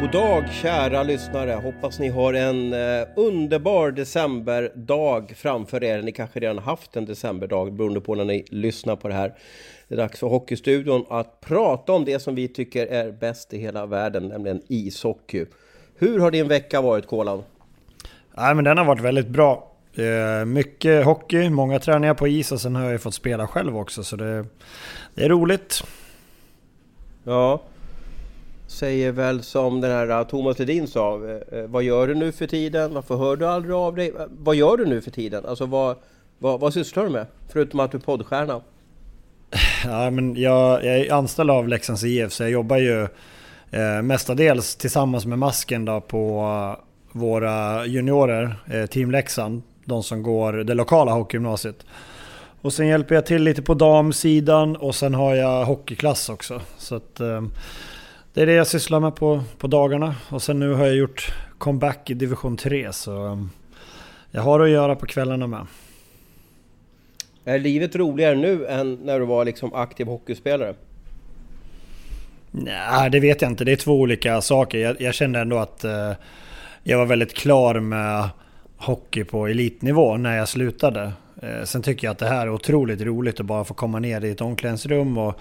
God dag kära lyssnare! Hoppas ni har en eh, underbar decemberdag framför er. Ni kanske redan haft en decemberdag beroende på när ni lyssnar på det här. Det är dags för Hockeystudion att prata om det som vi tycker är bäst i hela världen, nämligen ishockey. Hur har din vecka varit Kolan? Nej, men den har varit väldigt bra. Eh, mycket hockey, många träningar på is och sen har jag ju fått spela själv också så det, det är roligt. Ja, säger väl som den här eh, Thomas Ledin sa. Eh, eh, vad gör du nu för tiden? Varför hör du aldrig av dig? Vad gör du nu för tiden? Alltså vad, vad, vad sysslar du med? Förutom att du är poddstjärna. Ja, men jag, jag är anställd av Leksands IF så jag jobbar ju eh, mestadels tillsammans med Masken då på uh, våra juniorer, eh, Team Leksand. De som går det lokala hockeygymnasiet. Och sen hjälper jag till lite på damsidan och sen har jag hockeyklass också. Så att, eh, det är det jag sysslar med på, på dagarna. Och sen nu har jag gjort comeback i division 3 så um, jag har att göra på kvällarna med. Är livet roligare nu än när du var liksom aktiv hockeyspelare? Nej, det vet jag inte. Det är två olika saker. Jag, jag kände ändå att uh, jag var väldigt klar med hockey på elitnivå när jag slutade. Uh, sen tycker jag att det här är otroligt roligt att bara få komma ner i ett omklädningsrum och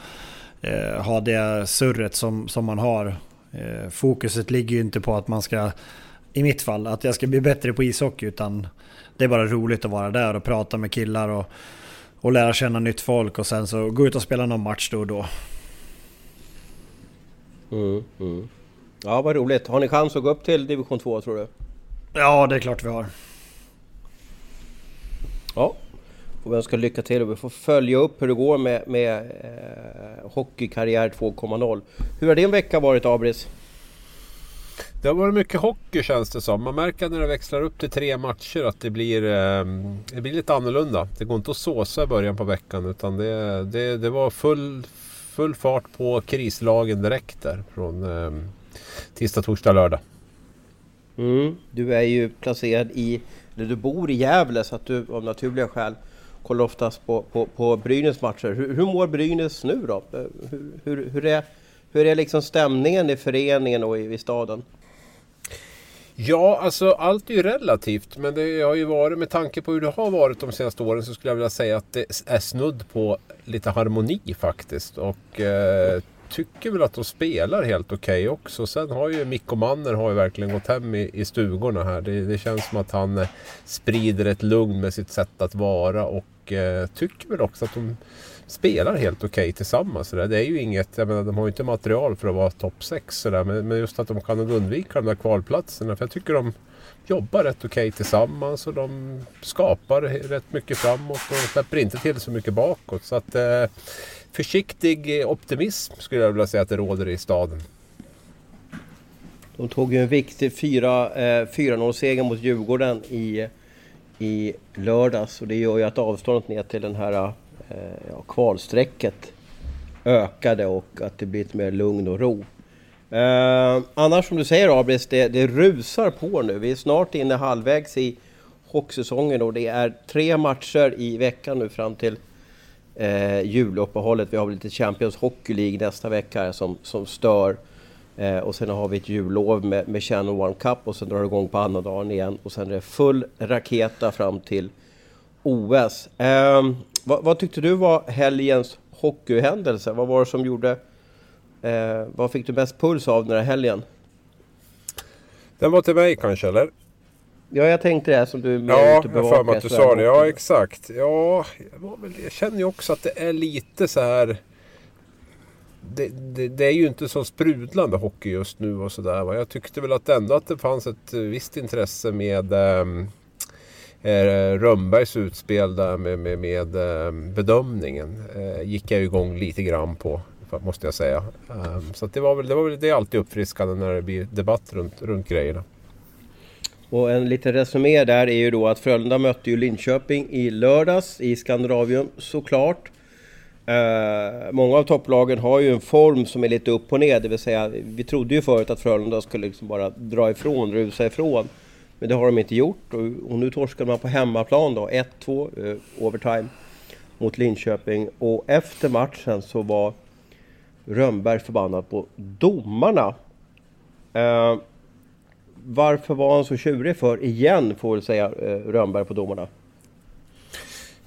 eh, ha det surret som, som man har. Eh, fokuset ligger ju inte på att man ska, i mitt fall, att jag ska bli bättre på ishockey utan det är bara roligt att vara där och prata med killar och, och lära känna nytt folk och sen så gå ut och spela någon match då och då. Mm, mm. Ja, vad roligt. Har ni chans att gå upp till division 2 tror du? Ja, det är klart vi har. Ja, får vi önska lycka till och vi får följa upp hur det går med, med eh, Hockeykarriär 2.0. Hur har din vecka varit Abris? Det har varit mycket hockey känns det som. Man märker när det växlar upp till tre matcher att det blir, eh, det blir lite annorlunda. Det går inte att såsa i början på veckan utan det, det, det var full, full fart på krislagen direkt där från eh, tisdag, torsdag, lördag. Mm, du är ju placerad i, eller du bor i Gävle så att du av naturliga skäl kollar oftast på, på, på Brynäs matcher. Hur, hur mår Brynäs nu då? Hur, hur, hur är, hur är liksom stämningen i föreningen och i, i staden? Ja, alltså allt är ju relativt. Men det har ju varit, med tanke på hur det har varit de senaste åren, så skulle jag vilja säga att det är snudd på lite harmoni faktiskt. Och eh, tycker väl att de spelar helt okej okay också. Sen har ju Mikko Manner har ju verkligen gått hem i, i stugorna här. Det, det känns som att han eh, sprider ett lugn med sitt sätt att vara och eh, tycker väl också att de spelar helt okej okay tillsammans. Det är ju inget, jag menar, de har ju inte material för att vara topp 6 men, men just att de kan undvika de där kvalplatserna. För jag tycker de jobbar rätt okej okay tillsammans och de skapar rätt mycket framåt och släpper inte till så mycket bakåt. Så att eh, försiktig optimism skulle jag vilja säga att det råder i staden. De tog ju en viktig 4-0-seger eh, mot Djurgården i, i lördags och det gör ju att avståndet ner till den här eh, ja, kvalsträcket ökade och att det blir lite mer lugn och ro. Eh, annars som du säger Abris, det, det rusar på nu. Vi är snart inne halvvägs i hockeysäsongen och det är tre matcher i veckan nu fram till eh, juluppehållet. Vi har lite Champions Hockey League nästa vecka som, som stör. Eh, och sen har vi ett jullov med, med Channel One Cup och sen drar det igång på annandagen igen. Och sen är det full raketa fram till OS. Eh, vad, vad, tyckte du var helgens hockeyhändelse? Vad var det som gjorde... Eh, vad fick du mest puls av den här helgen? Den var till mig kanske, eller? Ja, jag tänkte det som du mer Ja, jag har för mig att du sa det. Ja, exakt. Ja, jag, väl, jag känner ju också att det är lite så här det, det, det, är ju inte så sprudlande hockey just nu och sådär. Jag tyckte väl att ändå att det fanns ett eh, visst intresse med ehm, eh, Rönnbergs utspel där med, med, med ehm, bedömningen. Eh, gick jag igång lite grann på måste jag säga. Eh, så det var väl, det var väl det är alltid uppfriskande när det blir debatt runt, runt grejerna. Och en liten resumé där är ju då att Frölunda mötte ju Linköping i lördags i Skandinavium såklart. Uh, många av topplagen har ju en form som är lite upp och ner, det vill säga vi trodde ju förut att Frölunda skulle liksom bara dra ifrån, rusa ifrån. Men det har de inte gjort och, och nu torskade man på hemmaplan då, 1-2 uh, eh, overtime mot Linköping. Och efter matchen så var Rönnberg förbannad på domarna. Uh, varför var han så tjurig för, igen får vi säga, Rönnberg på domarna?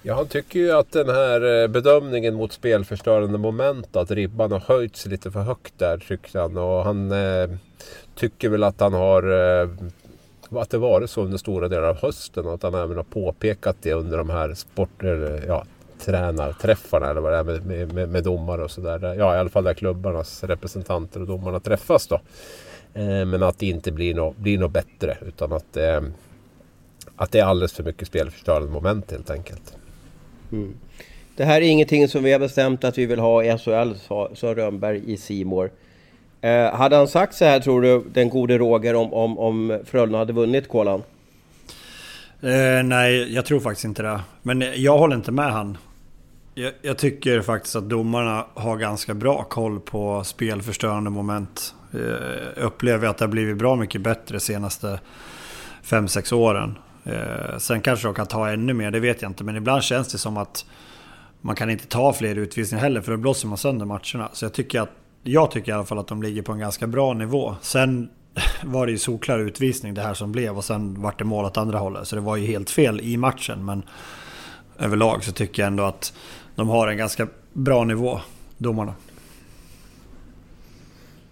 Jag han tycker ju att den här eh, bedömningen mot spelförstörande moment, att ribban har höjts lite för högt där tyckte han. Och han eh, tycker väl att han har eh, att det varit så under stora delar av hösten och att han även har påpekat det under de här sport, ja, tränarträffarna eller vad det är med, med, med domare och sådär. Ja, i alla fall där klubbarnas representanter och domarna träffas då. Eh, men att det inte blir något, blir no bättre utan att, eh, att det är alldeles för mycket spelförstörande moment helt enkelt. Mm. Det här är ingenting som vi har bestämt att vi vill ha i SHL, sa, sa Rönnberg i Simor. Eh, hade han sagt så här tror du, den gode Roger, om, om, om Frölunda hade vunnit kolan? Eh, nej, jag tror faktiskt inte det. Men jag håller inte med han. Jag, jag, tycker faktiskt att domarna har ganska bra koll på spelförstörande moment. Eh, jag upplever att det har blivit bra mycket bättre de senaste 5-6 åren. Eh, sen kanske de kan ta ännu mer, det vet jag inte. Men ibland känns det som att man kan inte ta fler utvisningar heller för då blåser man sönder matcherna. Så jag tycker, att, jag tycker i alla fall att de ligger på en ganska bra nivå. Sen var det ju solklar utvisning det här som blev och sen vart det mål åt andra hållet. Så det var ju helt fel i matchen. Men överlag så tycker jag ändå att de har en ganska bra nivå, domarna.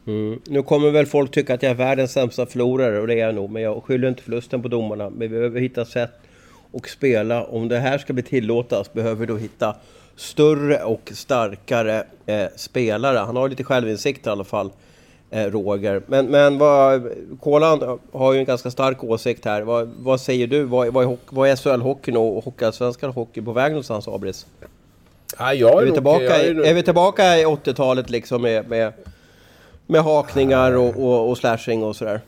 Mm. Nu kommer väl folk tycka att jag är världens sämsta förlorare och det är jag nog. Men jag skyller inte förlusten på domarna. Men vi behöver hitta sätt att spela. Om det här ska bli tillåtas behöver vi då hitta större och starkare eh, spelare. Han har lite självinsikt i alla fall. Eh, Roger. Men, men vad, Kolan har ju en ganska stark åsikt här. Vad, vad säger du? Vad, vad, är, vad är SHL-hockeyn och Hockeyallsvenskan hockey på väg någonstans, Abris? Ja, jag är, är, vi tillbaka, nog, är, är vi tillbaka i 80-talet liksom med, med, med hakningar och, och, och slashing och sådär?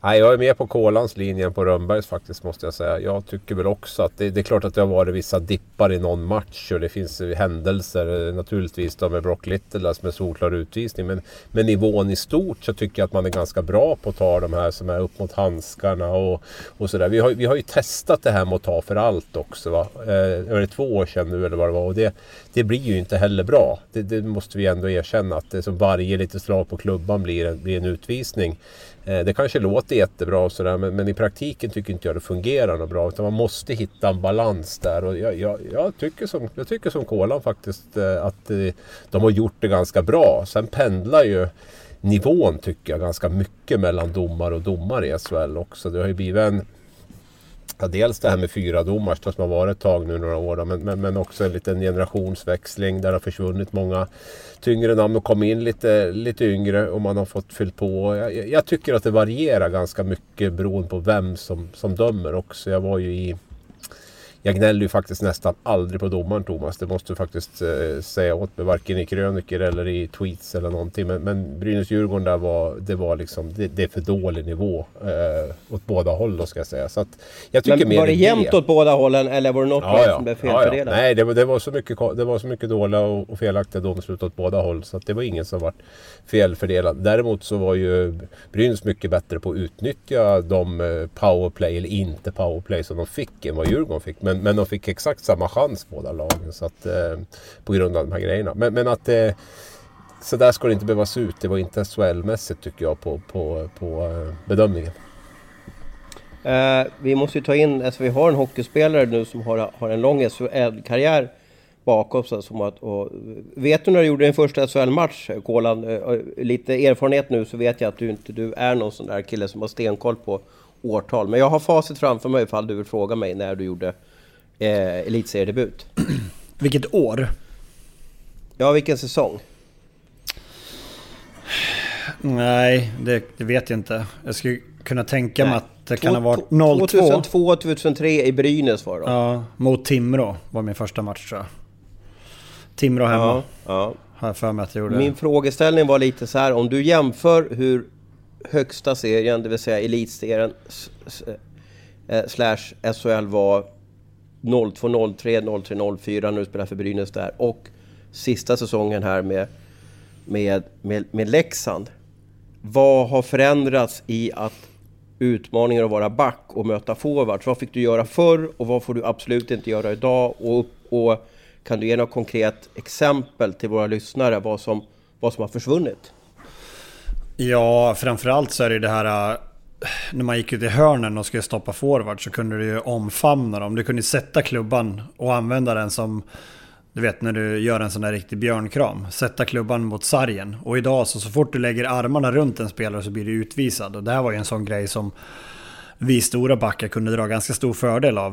Nej, jag är mer på Kolans än på Rönnbergs faktiskt måste jag säga. Jag tycker väl också att det, det, är klart att det har varit vissa dippar i någon match och det finns händelser naturligtvis då med Brock Little som en solklar utvisning. Men, men nivån i stort så tycker jag att man är ganska bra på att ta de här som är upp mot handskarna och, och sådär. Vi har, vi har ju testat det här med att ta för allt också. Va? Eh, är det två år sedan nu eller vad det var? Och det, det blir ju inte heller bra. Det, det måste vi ändå erkänna att det som varje litet slag på klubban blir en, blir en utvisning. Eh, det kanske låter jättebra och sådär men, men, i praktiken tycker inte jag det fungerar något bra. Utan man måste hitta en balans där. Och jag, jag, jag tycker, som, jag tycker som Kolan faktiskt eh, att eh, de har gjort det ganska bra. Sen pendlar ju nivån tycker jag ganska mycket mellan domare och domare i SHL också. Det har ju blivit en Ja, dels det här med fyra domar som har varit ett tag nu några år då, men, men, men, också en liten generationsväxling där det har försvunnit många tyngre namn och kommit in lite, lite yngre och man har fått fyllt på. Jag, jag tycker att det varierar ganska mycket beroende på vem som, som dömer också. Jag var ju i jag gnäller ju faktiskt nästan aldrig på domaren Thomas. Det måste du faktiskt eh, säga åt mig. Varken i kröniker eller i tweets eller någonting. Men, men Brynäs-Djurgården där var, det var liksom, det, det är för dålig nivå. Eh, åt båda håll då ska jag säga. Så att jag tycker men mer var det jämnt åt båda hållen eller var det något ja, ja. som blev felfördelat? Ja, Nej, det var, det, var så mycket, det var så mycket dåliga och, och felaktiga domslut åt båda håll. Så att det var ingen som var felfördelad. Däremot så var ju Brynäs mycket bättre på att utnyttja de eh, powerplay eller inte powerplay som de fick än vad Djurgården fick. Men, men de fick exakt samma chans båda lagen. Så att, eh, på grund av de här grejerna. Men, men att eh, så där ska det inte behöva se ut. Det var inte SHL-mässigt tycker jag på, på, på eh, bedömningen. Eh, vi måste ju ta in, alltså vi har en hockeyspelare nu som har, har en lång SHL-karriär bakom sig. Som att, och, vet du när du gjorde din första SHL-match, Kolan? Eh, lite erfarenhet nu så vet jag att du inte du är någon sån där kille som har stenkoll på årtal. Men jag har facit framför mig ifall du vill fråga mig när du gjorde eh, elitseriedebut. Vilket år? Ja, vilken säsong? Nej, det, det, vet jag inte. Jag skulle kunna tänka mig att det kan ha varit 0-2. 2002-2003 i Brynäs var det då. Ja, mot Timrå var min första match tror jag. Timrå hemma. Ja, ja. Har jag för mig att jag gjorde. Min frågeställning var lite så här, om du jämför hur högsta serien, det vill säga elitserien eh, slash SHL var 02, 03, 03, 04 när du spelar för Brynäs där och sista säsongen här med, med, med, med Leksand. Vad har förändrats i att utmaningen att vara back och möta forwards? Vad fick du göra förr och vad får du absolut inte göra idag? Och, och kan du ge något konkret exempel till våra lyssnare vad som, vad som har försvunnit? Ja, framförallt så är det det här när man gick ut i hörnen och skulle stoppa forward så kunde du ju omfamna dem. Du kunde sätta klubban och använda den som du vet när du gör en sån där riktig björnkram. Sätta klubban mot sargen. Och idag så, så fort du lägger armarna runt en spelare så blir du utvisad. Och det här var ju en sån grej som vi stora backar kunde dra ganska stor fördel av.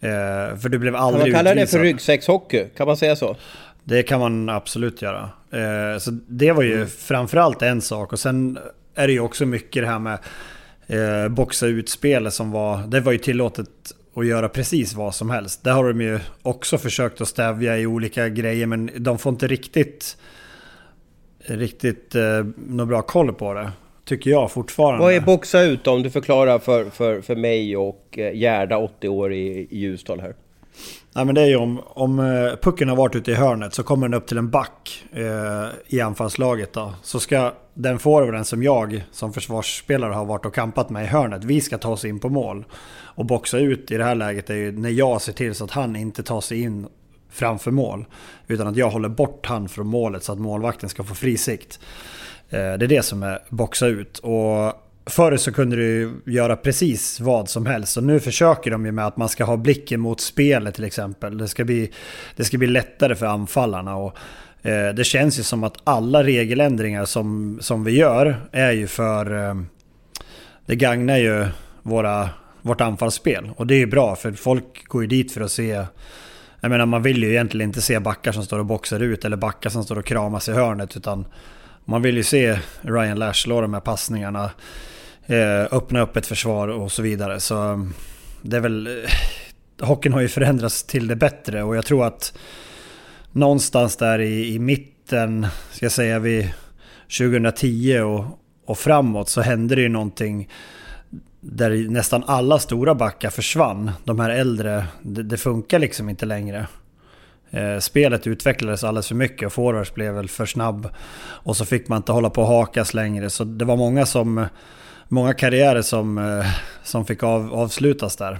Eh, för du blev aldrig utvisad. Kan man kalla det för ryggsäckshockey? Kan man säga så? Det kan man absolut göra. Eh, så det var ju mm. framförallt en sak. Och sen är det ju också mycket det här med eh, boxa ut-spelet som var... Det var ju tillåtet att göra precis vad som helst. Det har de ju också försökt att stävja i olika grejer men de får inte riktigt... Riktigt eh, någon bra koll på det. Tycker jag fortfarande. Vad är boxa ut om du förklarar för, för, för mig och Gerda, 80 år i, i Ljusdal här? Nej men det är ju om, om eh, pucken har varit ute i hörnet så kommer den upp till en back eh, i anfallslaget då. Så ska den forwarden som jag som försvarsspelare har varit och kampat med i hörnet, vi ska ta oss in på mål. Och boxa ut i det här läget är ju när jag ser till så att han inte tar sig in framför mål. Utan att jag håller bort han från målet så att målvakten ska få fri sikt. Eh, det är det som är boxa ut. Och Förr så kunde du göra precis vad som helst och nu försöker de ju med att man ska ha blicken mot spelet till exempel. Det ska bli, det ska bli lättare för anfallarna. Och, eh, det känns ju som att alla regeländringar som, som vi gör är ju för... Eh, det gagnar ju våra, vårt anfallsspel och det är ju bra för folk går ju dit för att se... Jag menar man vill ju egentligen inte se backar som står och boxar ut eller backar som står och kramas i hörnet utan man vill ju se Ryan Lash slå de här passningarna Eh, öppna upp ett försvar och så vidare. Så mm, det är väl... Eh, hockeyn har ju förändrats till det bättre och jag tror att någonstans där i, i mitten, ska jag säga vid 2010 och, och framåt så hände det ju någonting där nästan alla stora backar försvann. De här äldre, det, det funkar liksom inte längre. Eh, spelet utvecklades alldeles för mycket och forwards blev väl för snabb. Och så fick man inte hålla på och hakas längre. Så det var många som många karriärer som, eh, som fick av, avslutas där.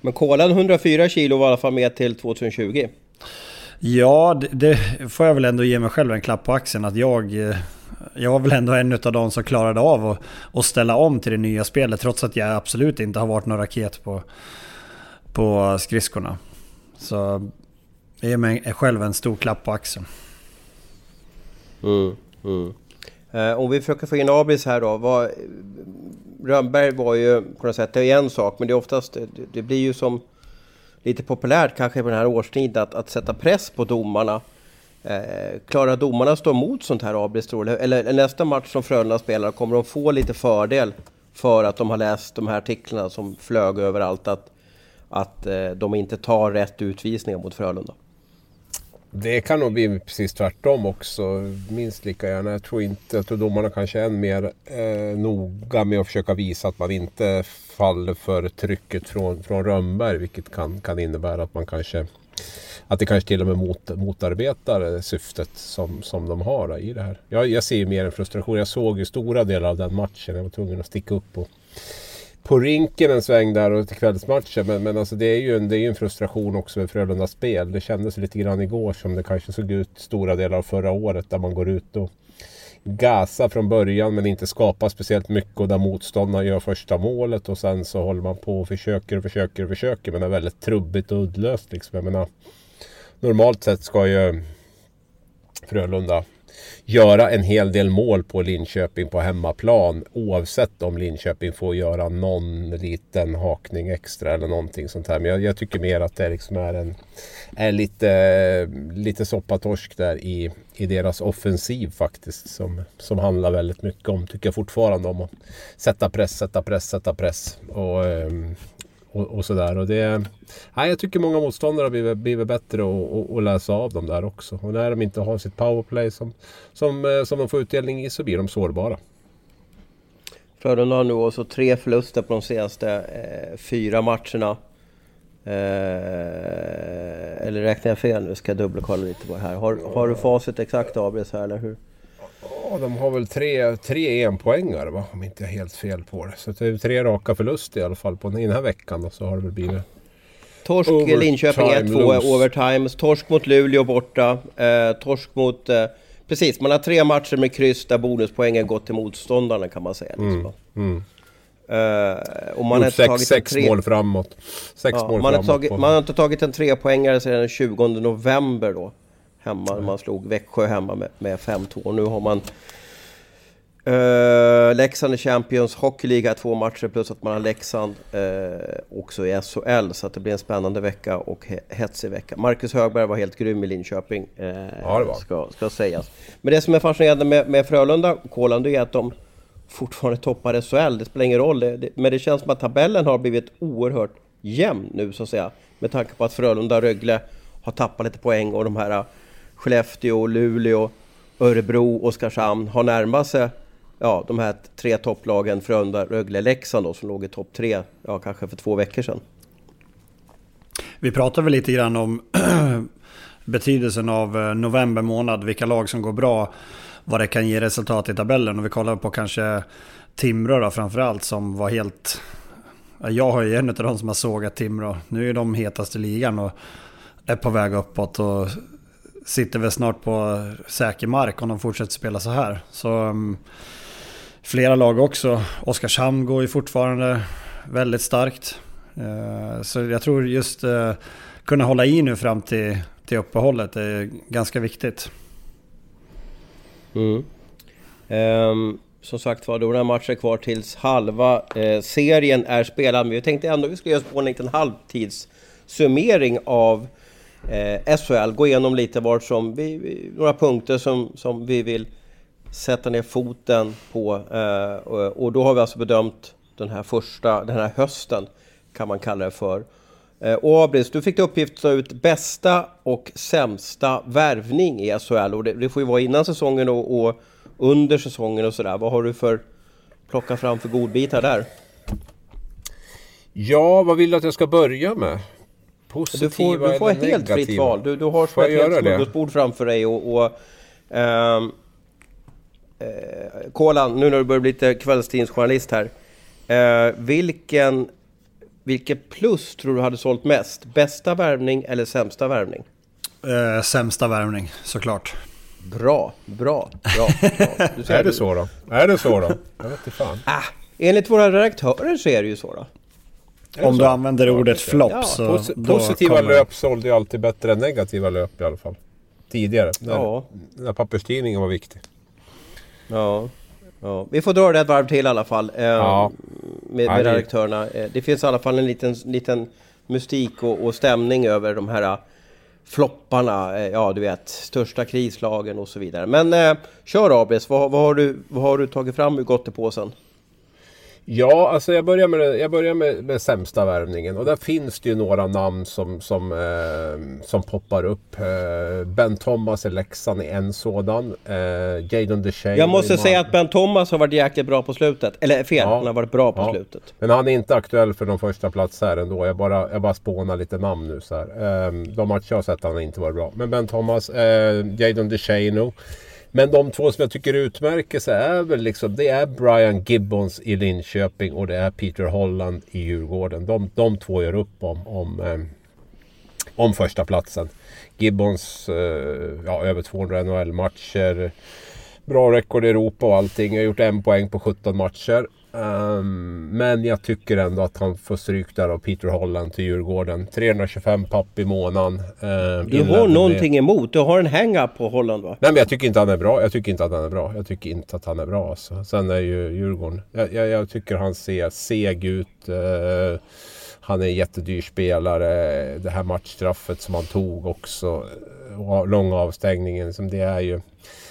Men kolan 104 kilo var i alla fall med till 2020. Ja, det, det, får jag väl ändå ge mig själv en klapp på axeln att jag... Eh, jag var väl ändå en av de som klarade av att, att ställa om till det nya spelet trots att jag absolut inte har varit någon raket på, på skridskorna. Så jag ger mig själv en stor klapp på axeln. Mm, mm. Eh, om vi försöker få in Abris här då. Vad, Rönnberg var ju på något sätt, det är en sak, men det är oftast, det, det blir ju som lite populärt kanske på den här årstiden att, att sätta press på domarna. Eh, klarar domarna stå emot sånt här Abris tror du? Eller nästa match som Frölunda spelar, kommer de få lite fördel för att de har läst de här artiklarna som flög överallt att, att eh, de inte tar rätt utvisningar mot Frölunda? Det kan nog bli precis tvärtom också. Minst lika gärna. Jag tror inte, att domarna kanske är än mer eh, noga med att försöka visa att man inte faller för trycket från, från Rönnberg. Vilket kan, kan innebära att man kanske att det kanske till och med mot, motarbetar syftet som, som de har i det här. Jag, jag ser mer en frustration. Jag såg ju stora delar av den matchen. Jag var tvungen att sticka upp och på rinken en sväng där och till kvällsmatchen. Men, men alltså det är ju en, det är en frustration också med Frölundas spel. Det kändes lite grann igår som det kanske såg ut stora delar av förra året där man går ut och gasar från början men inte skapar speciellt mycket och där motståndarna gör första målet och sen så håller man på och försöker och försöker och försöker men det är väldigt trubbigt och uddlöst liksom. Jag menar, normalt sett ska ju Frölunda göra en hel del mål på Linköping på hemmaplan. Oavsett om Linköping får göra någon liten hakning extra eller någonting sånt här. Men jag, jag tycker mer att det liksom är, en, är lite, lite soppatorsk där i, i deras offensiv faktiskt. Som, som handlar väldigt mycket om, tycker jag fortfarande, om att sätta press, sätta press, sätta press. Och, ehm, och, och sådär. Och det, nej, jag tycker många motståndare har blivit, blivit bättre att läsa av dem där också. Och när de inte har sitt powerplay som, som, eh, som de får utdelning i så blir de sårbara. Frölunda har nu också tre förluster på de senaste eh, fyra matcherna. Eh, eller räknar jag fel nu? Ska jag dubbelkolla lite på det här. Har, har du facit exakt Abris här eller hur? Ja, de har väl tre, tre enpoängare va? Om inte jag är helt fel på det. Så det är tre raka förluster i alla fall på den här veckan. Då, så har det väl blivit... Torsk Overtime Linköping 1-2 lose. overtime. Torsk mot Luleå borta. Eh, torsk mot... Eh, precis, man har tre matcher med kryss där bonuspoängen gått till motståndarna kan man säga. Liksom. Mm. Eh, och man har sex, tagit sex tre... mål framåt. Sex Ja, mål man, har framåt. tagit, på- man har inte tagit en trepoängare sedan den 20 november då. Hemma, man slog Växjö hemma med, med 5-2. Nu har man Uh, Leksand är Champions Hockeyliga två matcher plus att man har Leksand eh, också i SHL så att det blir en spännande vecka och he hetsig vecka. Marcus Högberg var helt grym i Linköping. eh, Ja, det var. ska, ska sägas. Men det som är fascinerande med, med Frölunda Kolan det är att de fortfarande toppar SHL. Det spelar ingen roll. Det, det, men det känns som att tabellen har blivit oerhört jämn nu så att säga. Med tanke på att Frölunda och Rögle har tappat lite poäng och de här Skellefteå, Luleå, Örebro, Oskarshamn har närmat sig ja, de här tre topplagen Frölunda, Rögle, Leksand då, som låg i topp tre, ja kanske för två veckor sedan. Vi pratade väl lite grann om betydelsen av eh, november månad, vilka lag som går bra, vad det kan ge resultat i tabellen. Och vi kollade på kanske Timrå då framförallt som var helt... Jag har ju en av de som har sågat Timrå. Nu är de hetaste i ligan och är på väg uppåt och sitter väl snart på säker mark om de fortsätter spela så här. Så um, flera lag också. Oskarshamn går ju fortfarande väldigt starkt. Eh, så jag tror just eh, kunna hålla i nu fram till, till uppehållet är ganska viktigt. Mm. Um, som sagt var, då är det matcher kvar tills halva eh, serien är spelad. Men vi tänkte ändå att vi skulle göra oss på en liten halvtidssummering av eh, SHL. Gå igenom lite vart som vi, vi, några punkter som, som vi vill sätta ner foten på. Eh, och, och då har vi alltså bedömt den här första, den här hösten kan man kalla det för. Eh, Och Abris, du fick till uppgift att ta ut bästa och sämsta värvning i SHL. Och det, det får ju vara innan säsongen och, och under säsongen och sådär. Vad har du för plocka fram för godbitar där? Ja, vad vill du att jag ska börja med? Positiva Du får, du får eller helt fritt negativa? val. Du, du har som Får ett helt smörgåsbord framför dig och... och ehm, eh, Kolan, nu när du börjar bli lite kvällstidningsjournalist här. Eh, vilken, vilket plus tror du hade sålt mest? Bästa värvning eller sämsta värvning? Eh, sämsta värvning såklart. Bra, bra, bra. bra. Du ser, Är det så då? Är det så då? Jag vet inte fan. Ah, enligt våra redaktörer så är det ju så då. Om så? du använder ordet flopp Ja, så... Posi- då positiva kommer- löp sålde ju alltid bättre än negativa löp i alla fall. Tidigare. När, Ja. när papperstidningen var viktig. Ja, ja. Vi får dra det ett varv till i alla fall. Eh, Ja. Med, Ja, med det- redaktörerna. Eh, det finns i alla fall en liten, liten mystik och, och stämning över de här eh, flopparna. Eh, ja, du vet, största krislagen och så vidare. Men eh, kör Abris, vad, vad, har du, vad har du tagit fram ur gottepåsen? Ja, alltså jag börjar med, jag börjar med, med sämsta värvningen. Och där finns det ju några namn som, som, eh, som poppar upp. Eh, ben Thomas i Leksand är en sådan. Eh, Jadon DeShane Jag måste säga att Ben Thomas har varit jäkligt bra på slutet. Eller fel, Ja. han har varit bra på Ja. slutet. Men han är inte aktuell för någon första plats här ändå. Jag bara, jag bara spånar lite namn nu så här. Eh, de matcher jag har sett han har inte varit bra. Men Ben Thomas, eh, Jadon DeShano. Men de två som jag tycker utmärker sig är väl liksom, det är Brian Gibbons i Linköping och det är Peter Holland i Djurgården. De, de två gör upp om, om, eh, om första platsen. Gibbons, eh, ja över 200 NHL-matcher bra rekord i Europa och allting. Jag har gjort en poäng på 17 matcher. Um, men jag tycker ändå att han får stryk där av Peter Holland till Djurgården. 325 papp i månaden. Uh, du har någonting med... emot? Du har en hang-up på Holland va? Nej men jag tycker inte han är bra. Jag tycker inte att han är bra. Jag tycker inte att han är bra alltså. Sen är ju Djurgården... Jag, jag, jag tycker han ser seg ut. Uh, han är en jättedyr spelare. Det här matchstraffet som han tog också. Långa avstängningen. Som det är ju...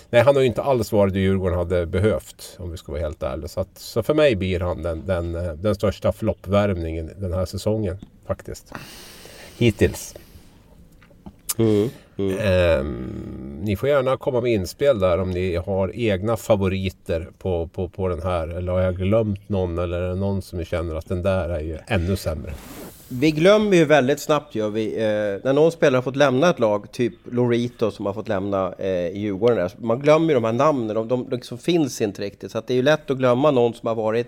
Nej, han har ju inte alls varit det Djurgården hade behövt om vi ska vara helt ärliga. Så, att, så för mig blir han den, den, den största floppvärvningen den här säsongen faktiskt. Hittills. Mm, mm. Eh, ni får gärna komma med inspel där om ni har egna favoriter på, på, på den här. Eller har jag glömt någon eller är det någon som ni känner att den där är ju ännu sämre? Vi glömmer ju väldigt snabbt gör vi, eh, när någon spelare har fått lämna ett lag, typ Lorito som har fått lämna eh, Djurgården. Där, man glömmer ju de här namnen, de, de liksom finns inte riktigt. Så att det är ju lätt att glömma någon som har varit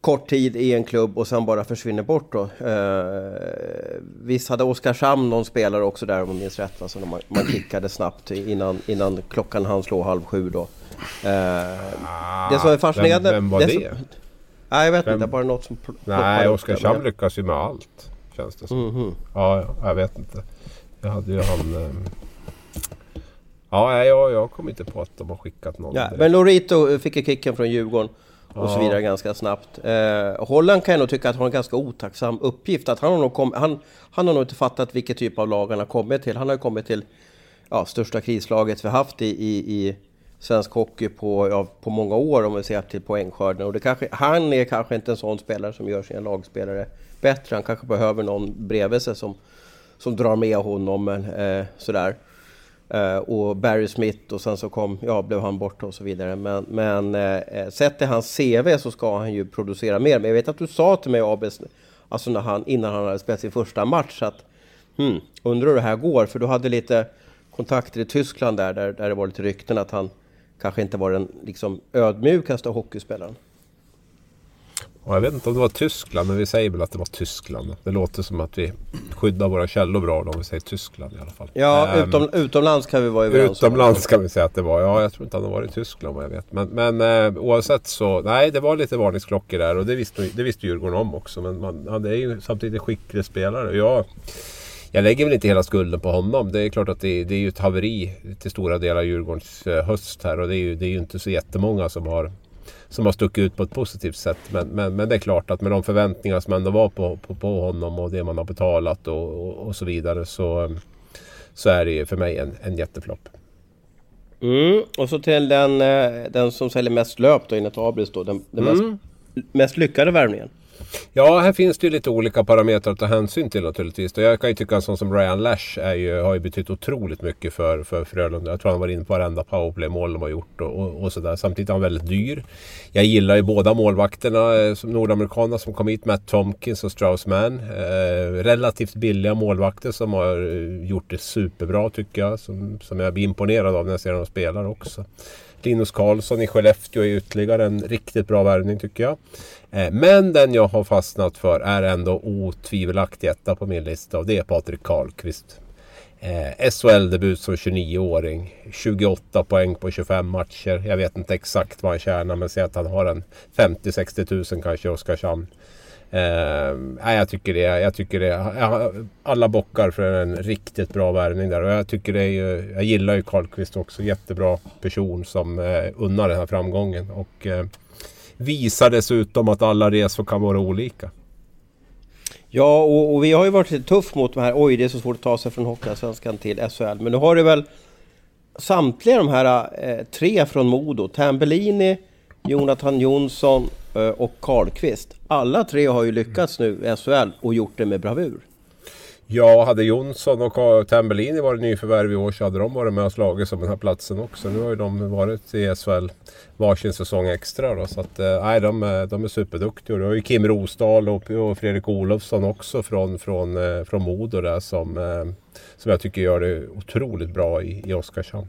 kort tid i en klubb och sen bara försvinner bort då. Eh, visst hade Oskarshamn någon spelare också där om jag minns rätt, alltså man, man kickade snabbt innan, innan klockan hann slå halv sju då. Eh, det som är fascinerande... Vem, vem var det? det som, Nej, jag vet Vem? inte. Bara något som... Nej, Oskarshamn lyckas ju med allt. Känns det som. Mm -hmm. Ja, jag vet inte. Jag hade ju han... Um... Ja, jag, jag kom inte på att de har skickat någon. Ja, men Lorito fick ju kicken från Djurgården och så vidare ganska snabbt. Eh, Holland kan jag nog tycka att har en ganska otacksam uppgift. Att han, har nog kom, han, han har nog inte fattat vilken typ av lag han har kommit till. Han har kommit till ja, största krislaget vi haft i, i, i svensk hockey på, ja, på många år om vi ser till poängskörden. Och det kanske, han är kanske inte en sån spelare som gör sina lagspelare bättre. Han kanske behöver någon bredvid sig som, som drar med honom. Eh, sådär. Eh, och Barry Smith och sen så kom, ja, blev han borta och så vidare. Men, men eh, eh sett till hans CV så ska han ju producera mer. Men jag vet att du sa till mig Abes, alltså när han, innan han hade spelat sin första match att hmm, undrar hur det här går? För du hade lite kontakter i Tyskland där, där, där det var lite rykten att han kanske inte var den liksom, ödmjukaste hockeyspelaren. Och jag vet inte om det var Tyskland, men vi säger väl att det var Tyskland. Det låter som att vi skyddar våra källor bra om vi säger Tyskland i alla fall. Ja, um, utom, utomlands kan vi vara överens Utomlands kan vi säga att det var. Ja, jag tror inte att det var i Tyskland vad jag vet. Men, men uh, oavsett så, nej det var lite varningsklockor där och det visste, det visste Djurgården om också. Men man, han är ju samtidigt en skicklig spelare. Jag, jag lägger väl inte hela skulden på honom. Det är klart att det, det är ju ett haveri till stora delar Djurgårdens eh, höst här och det är ju, det är ju inte så jättemånga som har som har stuckit ut på ett positivt sätt. Men, men, men det är klart att med de förväntningar som ändå var på, på, på honom och det man har betalat och, och, och, så vidare så, så är det ju för mig en, en jätteflopp. Mm, och så till den, eh, den som säljer mest löp då enligt Abris då. Den, den mm. mest, mest lyckade värvningen. Ja, här finns det ju lite olika parametrar att ta hänsyn till naturligtvis. Jag kan ju tycka en sån som Ryan Lash är ju, har ju betytt otroligt mycket för, för Frölunda. Jag tror han var inne på varenda powerplay-mål de har gjort och, och, och sådär. Samtidigt är han väldigt dyr. Jag gillar ju båda målvakterna, eh, som nordamerikanerna som kom hit, Matt Tomkins och Strauss Mann. Eh, relativt billiga målvakter som har eh, gjort det superbra tycker jag. Som, som jag blir imponerad av när jag ser dem spela också. Linus Karlsson i Skellefteå är ytterligare en riktigt bra värvning tycker jag. Eh, men den jag har fastnat för är ändå otvivelaktig etta på min lista och det är Patrik Karlqvist. Eh, SHL-debut som 29-åring. 28 poäng på 25 matcher. Jag vet inte exakt vad han tjänar men säg att han har en 50-60 tusen kanske i Oskarshamn. Eh, jag tycker det. Jag tycker det. Alla bockar för en riktigt bra värvning där. Och jag, tycker det är ju, jag gillar ju Karlqvist också. Jättebra person som eh, unnar den här framgången. Och eh, visar dessutom att alla resor kan vara olika. Ja, och, och vi har ju varit lite tuff mot de här. Oj, det är så svårt att ta sig från Hockeyallsvenskan till SHL. Men nu har det väl samtliga de här eh, tre från Modo. Tambellini, Jonathan Jonsson eh, och Karlqvist. Alla tre har ju lyckats nu i SHL och gjort det med bravur. Ja, hade Jonsson och Tambellini varit nyförvärv i år så hade de varit med och slagit om den här platsen också. Nu har ju de varit i SHL varsin säsong extra då. Så att, eh, nej, de, är, de är superduktiga. Du har ju Kim Rosdahl och, och Fredrik Olofsson också från, från, eh, från Modo där som, som jag tycker gör det otroligt bra i, i Oskarshamn.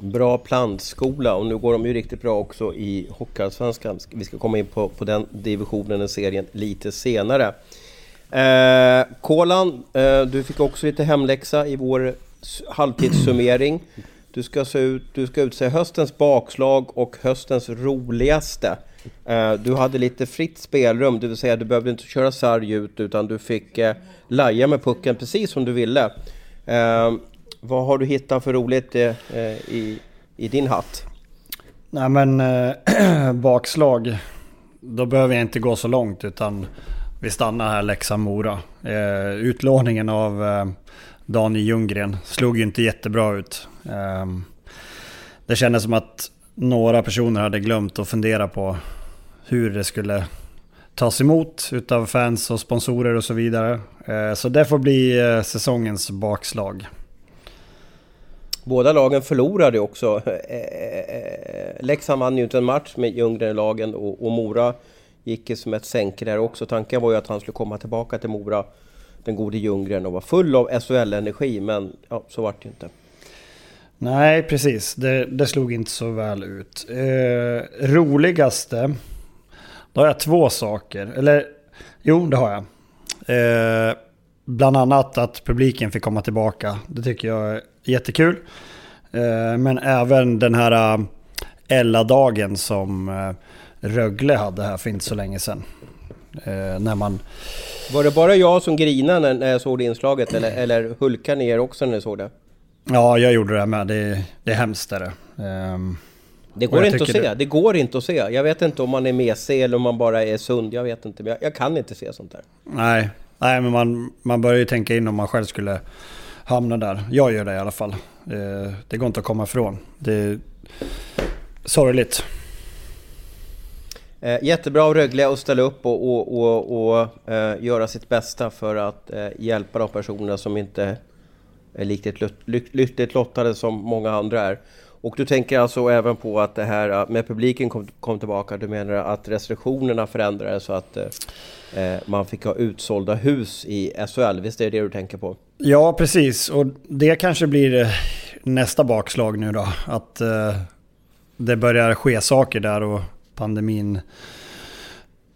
Bra plantskola och nu går de ju riktigt bra också i Hockeyallsvenskan. Vi ska komma in på, på den divisionen, den serien, lite senare. Eh, Kolan, eh, du fick också lite hemläxa i vår halvtidssummering. Du ska, se ut, du ska utse höstens bakslag och höstens roligaste. Eh, du hade lite fritt spelrum, det vill säga du behövde inte köra sarg ut utan du fick eh, laja med pucken precis som du ville. Eh, vad har du hittat för roligt eh, eh, i, i din hatt? Nej men eh, bakslag, då behöver jag inte gå så långt utan vi stannar här Leksand-Mora. Eh, utlåningen av eh, Daniel Ljunggren slog ju inte jättebra ut. Ehm, det kändes som att några personer hade glömt att fundera på hur det skulle tas emot utav fans och sponsorer och så vidare. Eh, så det får bli eh, säsongens bakslag. Båda lagen förlorade också. Eh, eh, Leksand vann ju inte en match med Ljunggren-lagen och Mora gick ju som ett sänke där också. Tanken var ju att han skulle komma tillbaka till Mora, den gode Ljunggren, och vara full av SHL-energi, men ja, så vart det ju inte. Nej, precis. Det, det, slog inte så väl ut. Eh, roligaste då har jag två saker. Eller jo, det har jag. Eh, bland annat att publiken fick komma tillbaka. Det tycker jag är jättekul. Eh, men även den här eh, Ella-dagen som eh, Rögle hade här för inte så länge sedan. Eh, när man... Var det bara jag som grinade när jag såg det inslaget eller, eller hulkade ni er också när ni såg det? Ja, jag gjorde det med. Det, det är hemskt är det. Um, det går inte att se. Det... det... går inte att se. Jag vet inte om man är mesig eller om man bara är sund. Jag vet inte. Men jag, jag kan inte se sånt där. Nej, Nej men man, man börjar ju tänka in om man själv skulle hamna där. Jag gör det i alla fall. Det, det går inte att komma ifrån. Det är sorgligt. Eh, jättebra av Rögle att ställa upp och, och, och, och eh, göra sitt bästa för att eh, hjälpa de personer som inte är riktigt lyckligt lottade som många andra är. Och du tänker alltså även på att det här eh, med publiken kom, kom tillbaka. Du menar att restriktionerna förändrades så att eh, eh man fick ha utsålda hus i SHL. Visst är det det du tänker på? Ja, precis. Och det kanske blir eh, nästa bakslag nu då. Att eh, det börjar ske saker där och pandemin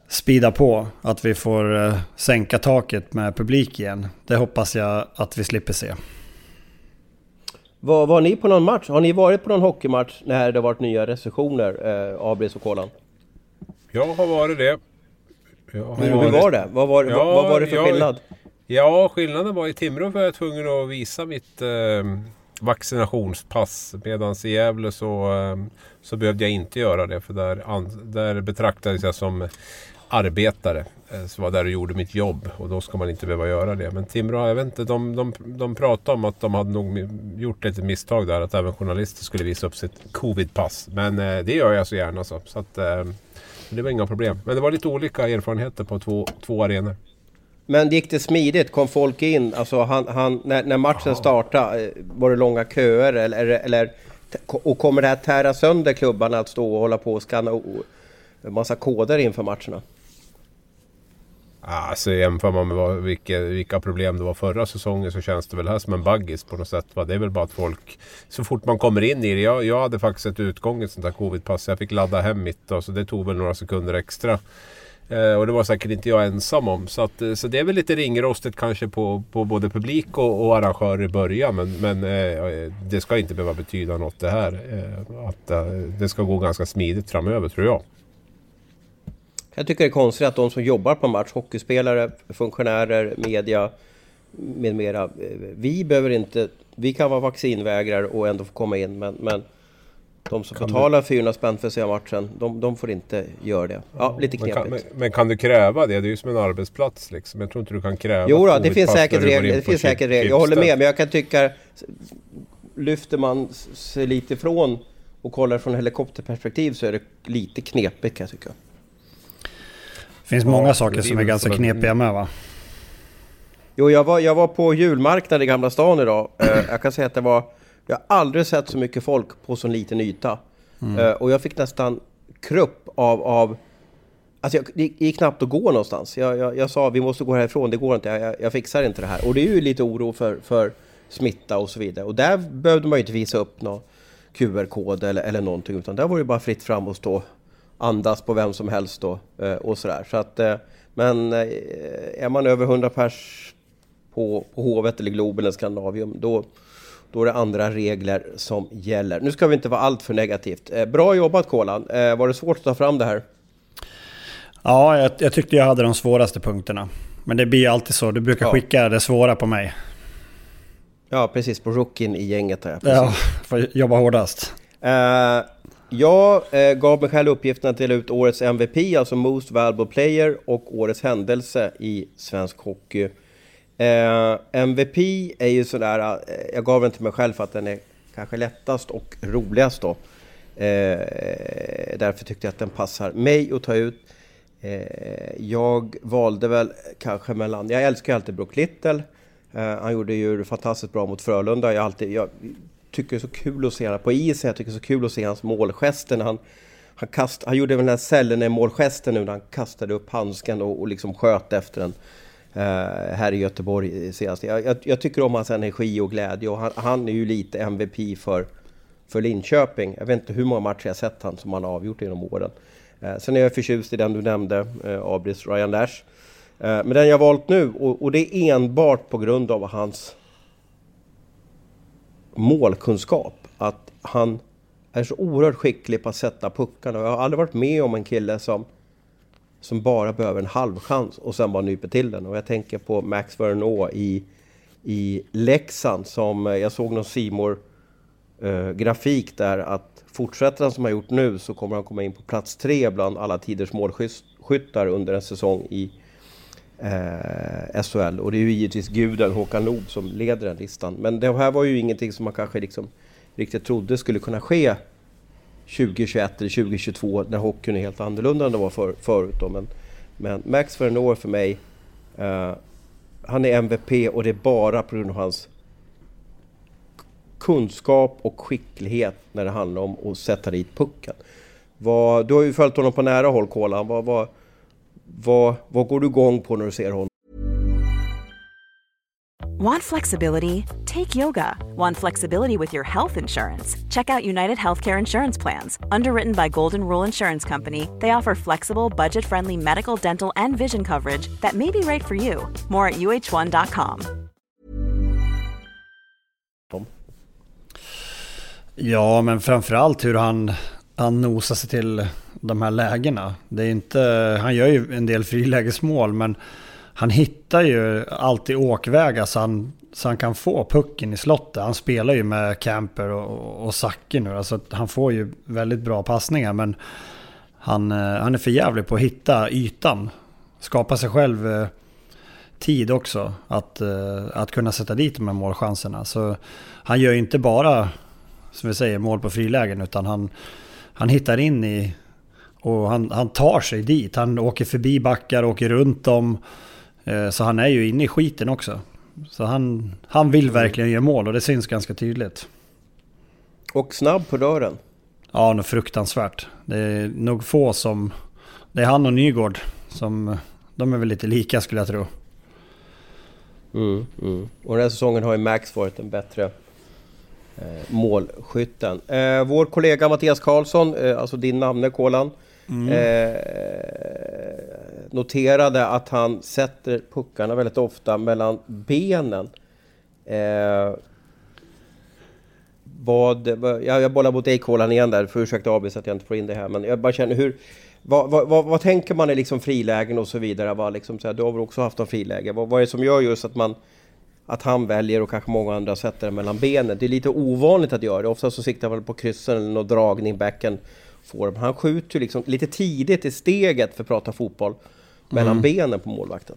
spida på. Att vi får eh, sänka taket med publik igen. Det hoppas jag att vi slipper se. Var, var ni på någon match? Har ni varit på någon hockeymatch när det varit nya restriktioner, eh, Abris och Kolan? Jag har varit det. Hur, hur var det? Vad var, ja, vad var det för jag, skillnad? Ja, skillnaden var i Timrå var jag tvungen att visa mitt eh, vaccinationspass. Medan i Gävle så, ehm, så behövde jag inte göra det. För där, där betraktades jag som arbetare eh, som var där och gjorde mitt jobb och då ska man inte behöva göra det. Men Timrå, jag vet inte, de, de, de pratade om att de hade nog gjort ett misstag där att även journalister skulle visa upp sitt covidpass. Men eh, det gör jag så gärna så. så att, eh, det var inga problem. Men det var lite olika erfarenheter på två, två arenor. Men gick det smidigt? Kom folk in? Alltså han, han, när, när matchen startade, eh, var det långa köer? Eller, eller, och kommer det här tära sönder klubbarna att stå och hålla på och skanna massa koder inför matcherna? Alltså jämför man med vad, vilka, vilka problem det var förra säsongen så känns det väl här som en baggis på något sätt. Va? Det är väl bara att folk, så fort man kommer in i det. Jag, jag hade faktiskt ett utgång ett sånt där covidpass. Jag fick ladda hem mitt då, så det tog väl några sekunder extra. Eh, och det var säkert inte jag ensam om. Så, att, eh, så det är väl lite ringrostigt kanske på, på både publik och, och arrangörer i början. Men, men eh, det ska inte behöva betyda något det här. Eh, att, eh, det ska gå ganska smidigt framöver tror jag. Jag tycker det är konstigt att de som jobbar på match, hockeyspelare, funktionärer, media med mera. Eh, vi behöver inte, vi kan vara vaccinvägrare och ändå få komma in men, men de som kan betalar du... 400 spänn för att se matchen, de, de, får inte göra det. Ja, lite knepigt. Men kan, men, men kan, du kräva det? Det är ju som en arbetsplats liksom. Jag tror inte du kan kräva Jo då, det finns säkert regler. Det finns säkert regler. Jag håller med, men jag kan tycka... Lyfter man sig lite ifrån och kollar från helikopterperspektiv så är det lite knepigt kan jag tycka. Det finns många saker som är ganska knepiga med va? Jo, jag var, jag var på julmarknad i Gamla stan idag. Uh, jag kan säga att det var... Jag har aldrig sett så mycket folk på så liten yta. Mm. Uh, och jag fick nästan krupp av... av alltså jag, det gick knappt att gå någonstans. Jag, jag, jag sa vi måste gå härifrån, det går inte. Jag, jag, fixar inte det här. Och det är ju lite oro för, för smitta och så vidare. Och där behövde man ju inte visa upp någon QR-kod eller, eller någonting. Utan där var det bara fritt fram och stå andas på vem som helst då eh, och sådär. Så att, eh, men är man över 100 pers på, på Hovet eller Globen eller Skandinavium då, då är det andra regler som gäller. Nu ska vi inte vara allt för negativt. Eh, bra jobbat Kolan. Eh, var det svårt att ta fram det här? Ja, jag, jag tyckte jag hade de svåraste punkterna. Men det blir alltid så. Du brukar ja. skicka det svåra på mig. Ja, precis. På rookien i gänget. Här, ja, får jobba hårdast. Uh, jag uh, gav mig själv uppgiften att dela ut årets MVP, alltså Most Valuable Player, och årets händelse i svensk hockey. Eh, MVP är ju sådär, eh, jag gav den till mig själv för att den är kanske lättast och roligast då. Eh, därför tyckte jag att den passar mig att ta ut. Eh, jag valde väl kanske mellan, jag älskar ju alltid Brook Little. Eh, han gjorde ju fantastiskt bra mot Frölunda. Jag, alltid, jag tycker det är så kul att se honom på isen. Jag tycker det är så kul att se hans målgester. När han, han, kast, han gjorde väl den här Sellene-målgesten nu när han kastade upp handsken och, och liksom sköt efter den. Eh, här i Göteborg senast. Jag, jag, jag, tycker om hans energi och glädje och han, han, är ju lite MVP för, för Linköping. Jag vet inte hur många matcher jag sett han som han har avgjort genom åren. Eh, sen är jag förtjust i den du nämnde, eh, Abris Ryan Lash. Eh, men den jag valt nu, och, det är enbart på grund av hans målkunskap. Att han är så oerhört skicklig på att sätta puckarna. Jag har aldrig varit med om en kille som, som bara behöver en halvchans och sen bara nyper till den. Och jag tänker på Max Verneau i, i Leksand som eh, jag såg någon Simor eh, grafik där att fortsätter han som han gjort nu så kommer han komma in på plats tre bland alla tiders målskyttar under en säsong i eh, SHL. Och det är ju givetvis guden Håkan Loob som leder den listan. Men det här var ju ingenting som man kanske liksom riktigt trodde skulle kunna ske 2021 eller 2022 när hockeyn är helt annorlunda än det var för, förut. Då. Men, men Max Verneau för mig, eh, han är MVP och det är bara på grund av hans kunskap och skicklighet när det handlar om att sätta dit pucken. Vad, du har ju följt honom på nära håll, Kolan. Vad, vad, vad, vad går du igång på när du ser honom? Want flexibility? Take yoga. Want flexibility with your health insurance? Check out United Healthcare Insurance Plans. Underwritten by Golden Rule Insurance Company, they offer flexible, budget friendly medical, dental, and vision coverage that may be right for you. More at uh1.com. Ja, men framförallt hur han, han nosar sig till de här lägena. Det är inte, han gör ju en del frilägesmål men han hittar ju alltid åkvägar så han, så han kan få pucken i slottet. Han spelar ju med Camper och, och Zacke nu. Alltså han får ju väldigt bra passningar men han, eh, han är för jävlig på att hitta ytan. Skapa sig själv eh, tid också att, eh, att kunna sätta dit de här målchanserna. Så han gör ju inte bara, som vi säger, mål på frilägen utan han, han hittar in i och han, han tar sig dit. Han åker förbi backar, åker runt dem. Eh, så han är ju inne i skiten också. Så han, han vill verkligen göra mål och det syns ganska tydligt. Och snabb på dörren. Ja, något fruktansvärt. Det är nog få som... Det är han och Nygård som... De är väl lite lika skulle jag tro. Mm, mm. Och den här säsongen har ju Max varit en bättre eh, målskytten. Eh, vår kollega Mattias Karlsson, eh, alltså din namne Kolan, Mm. Eh, noterade att han sätter puckarna väldigt ofta mellan benen. Eh, vad, jag, jag bollar mot dig Kolan igen där, för ursäkta Abis, att jag inte får in det här. Men jag bara känner hur... Vad, vad, vad, vad tänker man i liksom frilägen och så vidare? Vad liksom, så här, du har väl också haft en friläge. Vad, vad är det som gör just att man att han väljer och kanske många andra sätter den mellan benen. Det är lite ovanligt att göra det. Ofta så siktar man på kryssen eller någon dragning, backen form. Han skjuter ju liksom lite tidigt i steget, för att prata fotboll, mellan mm. benen på målvakten.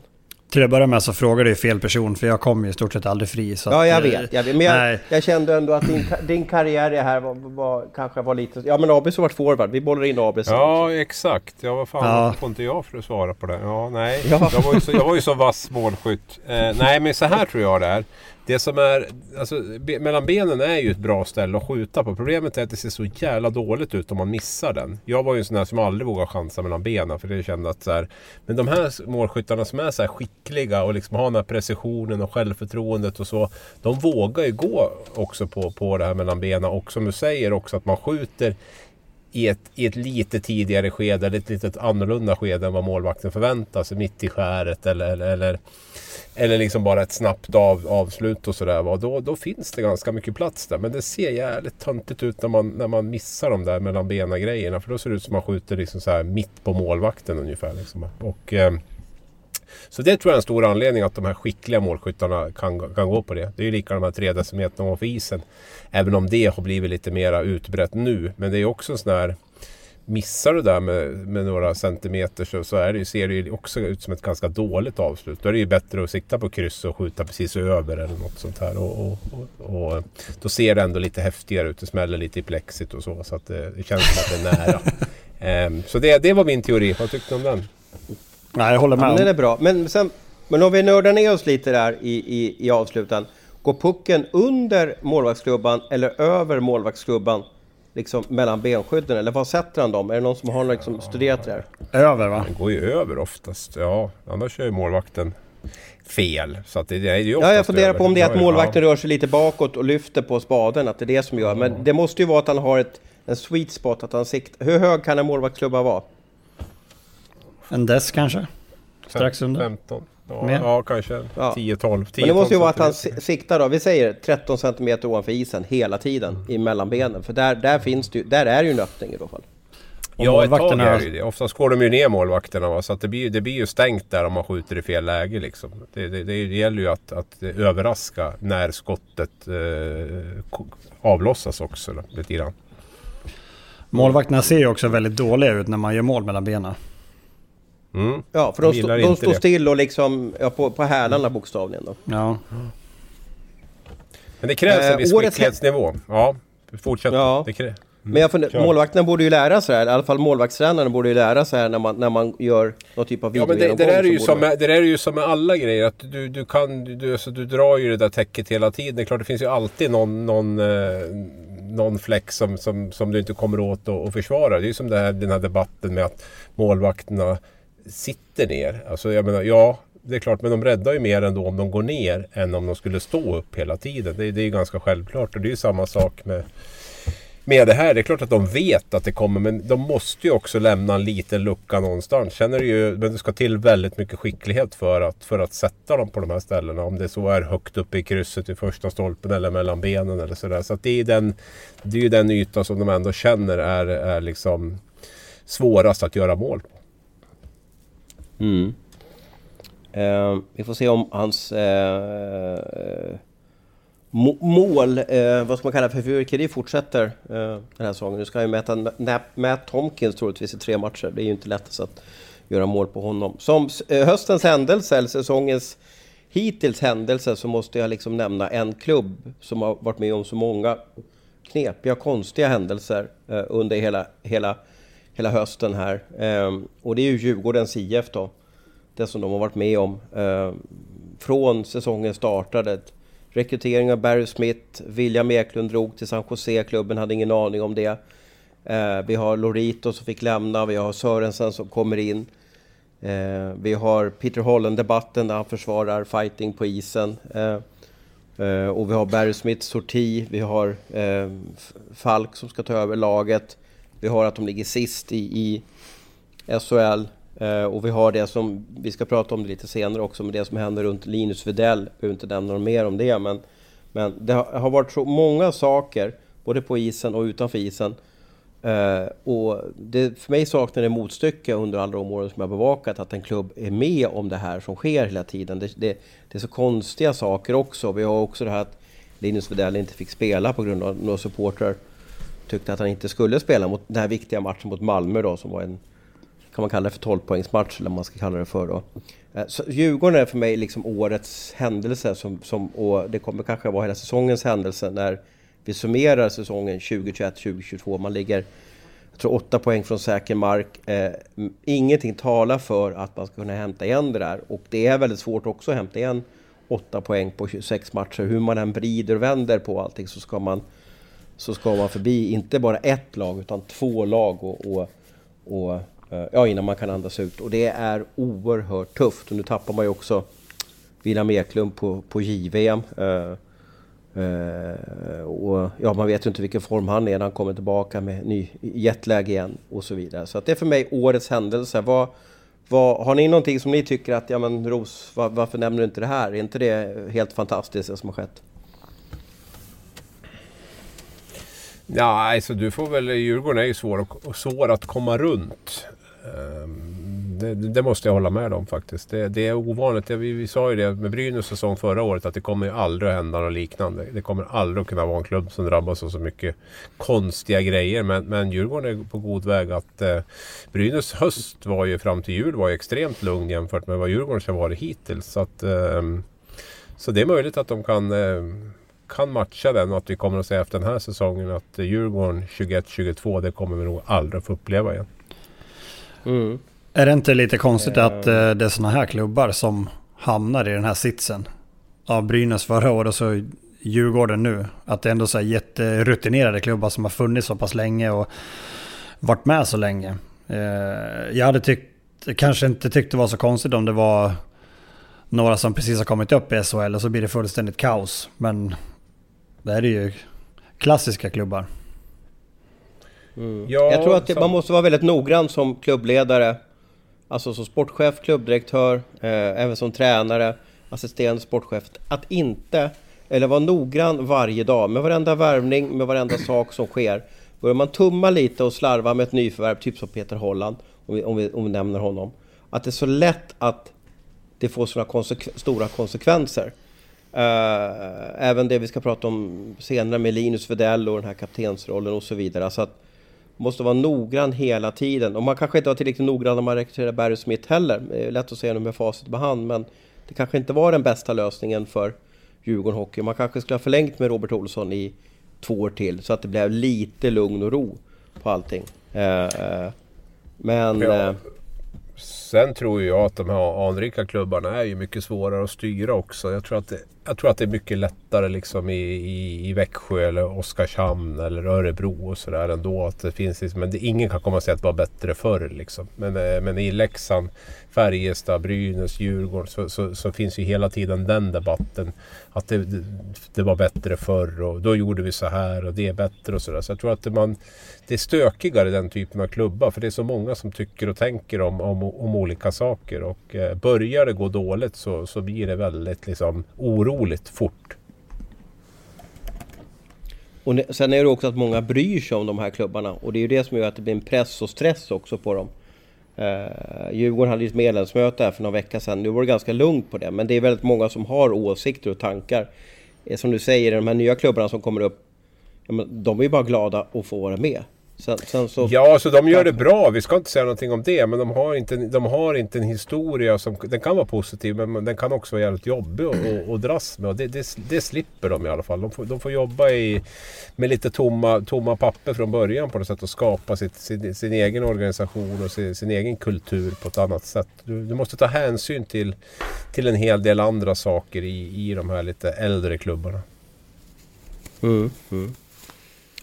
Till att börja med så frågar du fel person, för jag kommer ju i stort sett aldrig fri. Så ja, jag att, vet. Jag vet. Men jag, jag, kände ändå att din, din karriär här var, var, kanske var lite... Ja, men Abis har varit forward. Vi bollar in Abis. Ja, exakt. Ja, vad fan ja. får inte jag för att svara på det? Ja, nej. Ja. Jag, var ju så, jag var ju så vass målskytt. Eh, nej, men så här tror jag det är. Det som är, alltså, be, mellan benen är ju ett bra ställe att skjuta på. Problemet är att det ser så jävla dåligt ut om man missar den. Jag var ju en sån här som aldrig vågade chansa mellan benen. För det kände att så här, men de här målskyttarna som är så här skickliga och liksom har den här precisionen och självförtroendet och så. De vågar ju gå också på, på det här mellan benen. Och som du säger också att man skjuter i ett, i ett lite tidigare skede, eller ett lite annorlunda skede än vad målvakten förväntar sig. Mitt i skäret eller, eller, eller, eller liksom bara ett snabbt av, avslut och sådär. Då, då finns det ganska mycket plats där. Men det ser jävligt töntigt ut när man, när man missar de där mellan bena grejerna. För då ser det ut som att man skjuter liksom så här mitt på målvakten ungefär. Liksom. Och, eh, så det tror jag är en stor anledning att de här skickliga målskyttarna kan, kan gå på det. Det är ju lika de här tre decimeterna ovanför isen. Även om det har blivit lite mera utbrett nu. Men det är också en sån här... Missar du där med, med några centimeter så, så är det, ser det ju också ut som ett ganska dåligt avslut. Då är det ju bättre att sikta på kryss och skjuta precis över eller något sånt här. Och, och, och, och då ser det ändå lite häftigare ut. Det smäller lite i plexit och så. Så att det, det känns som att det är nära. um, så det, det var min teori. Vad tyckte du om den? Nej, jag håller med. Ja, den är bra. Men, sen, men om vi nördar ner oss lite där i, i, i avslutan. Går pucken under målvaktsklubban eller över målvaktsklubban? Liksom mellan benskydden? Eller var sätter han dem? Är det någon som har liksom studerat det där? Över va? Den går ju över oftast. Ja, annars kör ju målvakten fel. Så att det, det är ju ja, jag funderar på om det är att målvakten ja. rör sig lite bakåt och lyfter på spaden. Att det är det som gör. Men det måste ju vara att han har ett, en sweet spot. Att han siktar. Hur hög kan en målvaktsklubba vara? En dess kanske? Strax under? 15. Ja, ja kanske ja. 10-12. Men det måste ju vara att han siktar då, vi säger 13 cm ovanför isen hela tiden mm. i mellanbenen. För där, där, finns det ju, där är ju en öppning i så fall. Och ja, ett tag är det ju. Oftast går de ju ner målvakterna. Va? Så att det, blir, det blir ju stängt där om man skjuter i fel läge. Liksom. Det, det, det gäller ju att, att överraska när skottet eh, avlossas också. Då, lite grann. Målvakterna ser ju också väldigt dåliga ut när man gör mål mellan benen. Mm. Ja, för de, st de står still och liksom ja, på, på hälarna bokstavligen. Då. Ja. Men det krävs en viss eh, skicklighetsnivå. Ja, fortsätt. Ja. Det mm. Men jag funder, målvakterna borde ju lära sig det här. I alla fall målvaktstränarna borde ju lära sig här när man, när man gör någon typ av video. Ja, men det, det, där är ju som, med, det där är ju som med alla grejer. Att du, du, kan, du, alltså, du drar ju det där täcket hela tiden. Det är klart, det finns ju alltid någon, någon eh, någon fläck som, som, som du inte kommer åt att försvara. Det är ju som det här, den här debatten med att målvakterna sitter ner. Alltså jag menar, ja, det är klart, men de räddar ju mer ändå om de går ner än om de skulle stå upp hela tiden. Det, det är ju ganska självklart och det är ju samma sak med, med det här. Det är klart att de vet att det kommer men de måste ju också lämna en liten lucka någonstans. Känner du ju, men det ska till väldigt mycket skicklighet för att, för att sätta dem på de här ställena. Om det så är högt uppe i krysset i första stolpen eller mellan benen eller sådär. Så att det är den, det är ju den yta som de ändå känner är, är liksom svårast att göra mål på. Mm. Eh, vi får se om hans eh, eh mål, eh, vad ska man kalla det för fyrverkeri, fortsätter eh, den här säsongen. Nu ska han ju mäta Matt Tomkins troligtvis i tre matcher. Det är ju inte lätt att göra mål på honom. Som eh, höstens händelse, eller säsongens hittills händelse, så måste jag liksom nämna en klubb som har varit med om så många knepiga, konstiga händelser eh, under hela, hela hela hösten här. Ehm, och det är ju Djurgårdens IF då. Det som de har varit med om. Ehm, från säsongen startade. Rekrytering av Barry Smith, William Eklund drog till San Jose, klubben hade ingen aning om det. Ehm, vi har Lorito som fick lämna, vi har Sörensen som kommer in. Vi har Peter Holland-debatten där han försvarar fighting på isen. Och vi har Barry Smiths sorti, vi har Falk som ska ta över laget. Vi har att de ligger sist i, i SHL. Eh, och vi har det som, vi ska prata om det lite senare också, med det som händer runt Linus Widell. Jag behöver inte nämna något mer om det, men, men det har, har varit så många saker, både på isen och utanför isen. Uh, och det, för mig saknar det motstycke under alla de åren som jag bevakat att en klubb är med om det här som sker hela tiden. Det, det, det är så konstiga saker också. Vi har också det här att Linus Widell inte fick spela på grund av några supportrar tyckte att han inte skulle spela mot den här viktiga matchen mot Malmö då som var en kan man kalla det för 12-poängsmatch eller vad man ska kalla det för då. Eh, så Djurgården är för mig liksom årets händelse som, som, och det kommer kanske vara hela säsongens händelse när vi summerar säsongen 2021-2022. Man ligger jag tror 8 poäng från säker mark. Eh, ingenting talar för att man ska kunna hämta igen det där och det är väldigt svårt också att hämta igen 8 poäng på 26 matcher. Hur man än vrider och vänder på allting så ska man så ska man förbi inte bara ett lag utan två lag och, och, och eh, ja, innan man kan andas ut. Och det är oerhört tufft. Och nu tappar man ju också William Eklund på, på JVM. Eh, Eh, och ja, man vet ju inte vilken form han är när han kommer tillbaka med ny jetlag igen och så vidare. Så att det är för mig årets händelse. Vad, vad, har ni någonting som ni tycker att, ja men Ros, var, varför nämner du inte det här? Är inte det helt fantastiskt det som har skett? Ja, alltså du får väl... Djurgården är ju svår, svår att komma runt. Ehm, det, det, måste jag hålla med om faktiskt. Det, det är ovanligt. Vi, vi, sa ju det med Brynäs säsong förra året att det kommer ju aldrig att hända något liknande. Det kommer aldrig att kunna vara en klubb som drabbas av så mycket konstiga grejer. Men, men Djurgården är på god väg att... Eh, Brynäs höst var ju fram till jul var ju extremt lugn jämfört med vad Djurgården har varit hittills. Så, att, eh, så det är möjligt att de kan eh, kan matcha den och att vi kommer att säga efter den här säsongen att Djurgården 21-22 det kommer vi nog aldrig få uppleva igen. Mm. Är det inte lite konstigt uh. att uh, det är sådana här klubbar som hamnar i den här sitsen? Av Brynäs förra året och så Djurgården nu. Att det är ändå så här jätterutinerade klubbar som har funnits så pass länge och varit med så länge. Uh, jag hade tyckt, kanske inte tyckt det var så konstigt om det var några som precis har kommit upp i SHL och så blir det fullständigt kaos. Men det här är ju klassiska klubbar. Mm. Ja, jag tror att det, man måste vara väldigt noggrann som klubbledare. Alltså som sportchef, klubbdirektör, eh, även som tränare, assisterande sportchef. Att inte, eller vara noggrann varje dag med varenda värvning, med varenda sak som sker. Börjar man tumma lite och slarva med ett nyförvärv, typ som Peter Holland, om vi, om vi, om vi nämner honom. Att det är så lätt att det får sådana konsekv stora konsekvenser. Uh, även det vi ska prata om senare med Linus Vedell och den här kaptensrollen och så vidare. Så att måste vara noggrann hela tiden. Och man kanske inte var tillräckligt noggrann när man rekryterar Barry Smith heller. Det är lätt att säga nu med facit på hand, men det kanske inte var den bästa lösningen för Djurgården Hockey. Man kanske skulle ha förlängt med Robert Olsson i två år till, så att det blev lite lugn och ro på allting. Uh, men... Ja. Sen tror jag att de här anrika klubbarna är ju mycket svårare att styra också. Jag tror att det, jag tror att det är mycket lättare liksom i, i, i Växjö eller Oskarshamn eller Örebro och sådär ändå. Att det finns liksom, men det, ingen kan komma och säga att det var bättre förr liksom. Men, eh, men i Leksand, Färjestad, Brynäs, Djurgården så, så, så, finns ju hela tiden den debatten. Att det, det, var bättre förr och då gjorde vi så här och det är bättre och sådär. Så jag tror att man, det är stökigare den typen av klubbar. För det är så många som tycker och tänker om, om, om olika saker. Och eh, börjar det gå dåligt så, så blir det väldigt liksom, oroligt fort. Och sen är det också att många bryr sig om de här klubbarna. Och det är ju det som gör att det blir en press och stress också på dem. Uh, Djurgården hade ju ett medlemsmöte här för några veckor sedan. Nu var det ganska lugnt på det. Men det är väldigt många som har åsikter och tankar. Eh, som du säger, de här nya klubbarna som kommer upp. De är ju bara glada att få vara med. Sen, sen så... Ja, så de gör det bra. Vi ska inte säga någonting om det. Men de har inte, de har inte en historia som... Den kan vara positiv men den kan också vara jävligt jobbig att dras med. Och det, det, det, slipper de i alla fall. De får, de får jobba i, med lite tomma, tomma papper från början på något sätt. Och skapa sitt, sin, sin egen organisation och sin, sin, egen kultur på ett annat sätt. Du, du, måste ta hänsyn till, till en hel del andra saker i, i de här lite äldre klubbarna. Mm, mm.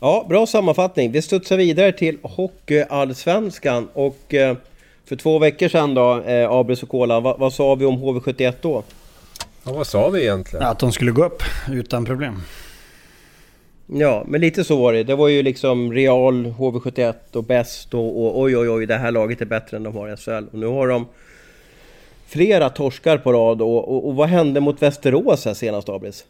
Ja, bra sammanfattning. Vi studsar vidare till Hockeyallsvenskan och eh, för två veckor sedan då, eh, Abris och Kola, vad, vad sa vi om HV71 då? Ja, vad sa vi egentligen? Att de skulle gå upp utan problem. Ja, men lite så var det. Det var ju liksom Real, HV71 och bäst och, och oj oj oj, det här laget är bättre än de har i SHL. Och nu har de flera torskar på rad och, och, och vad hände mot Västerås här senast Abris?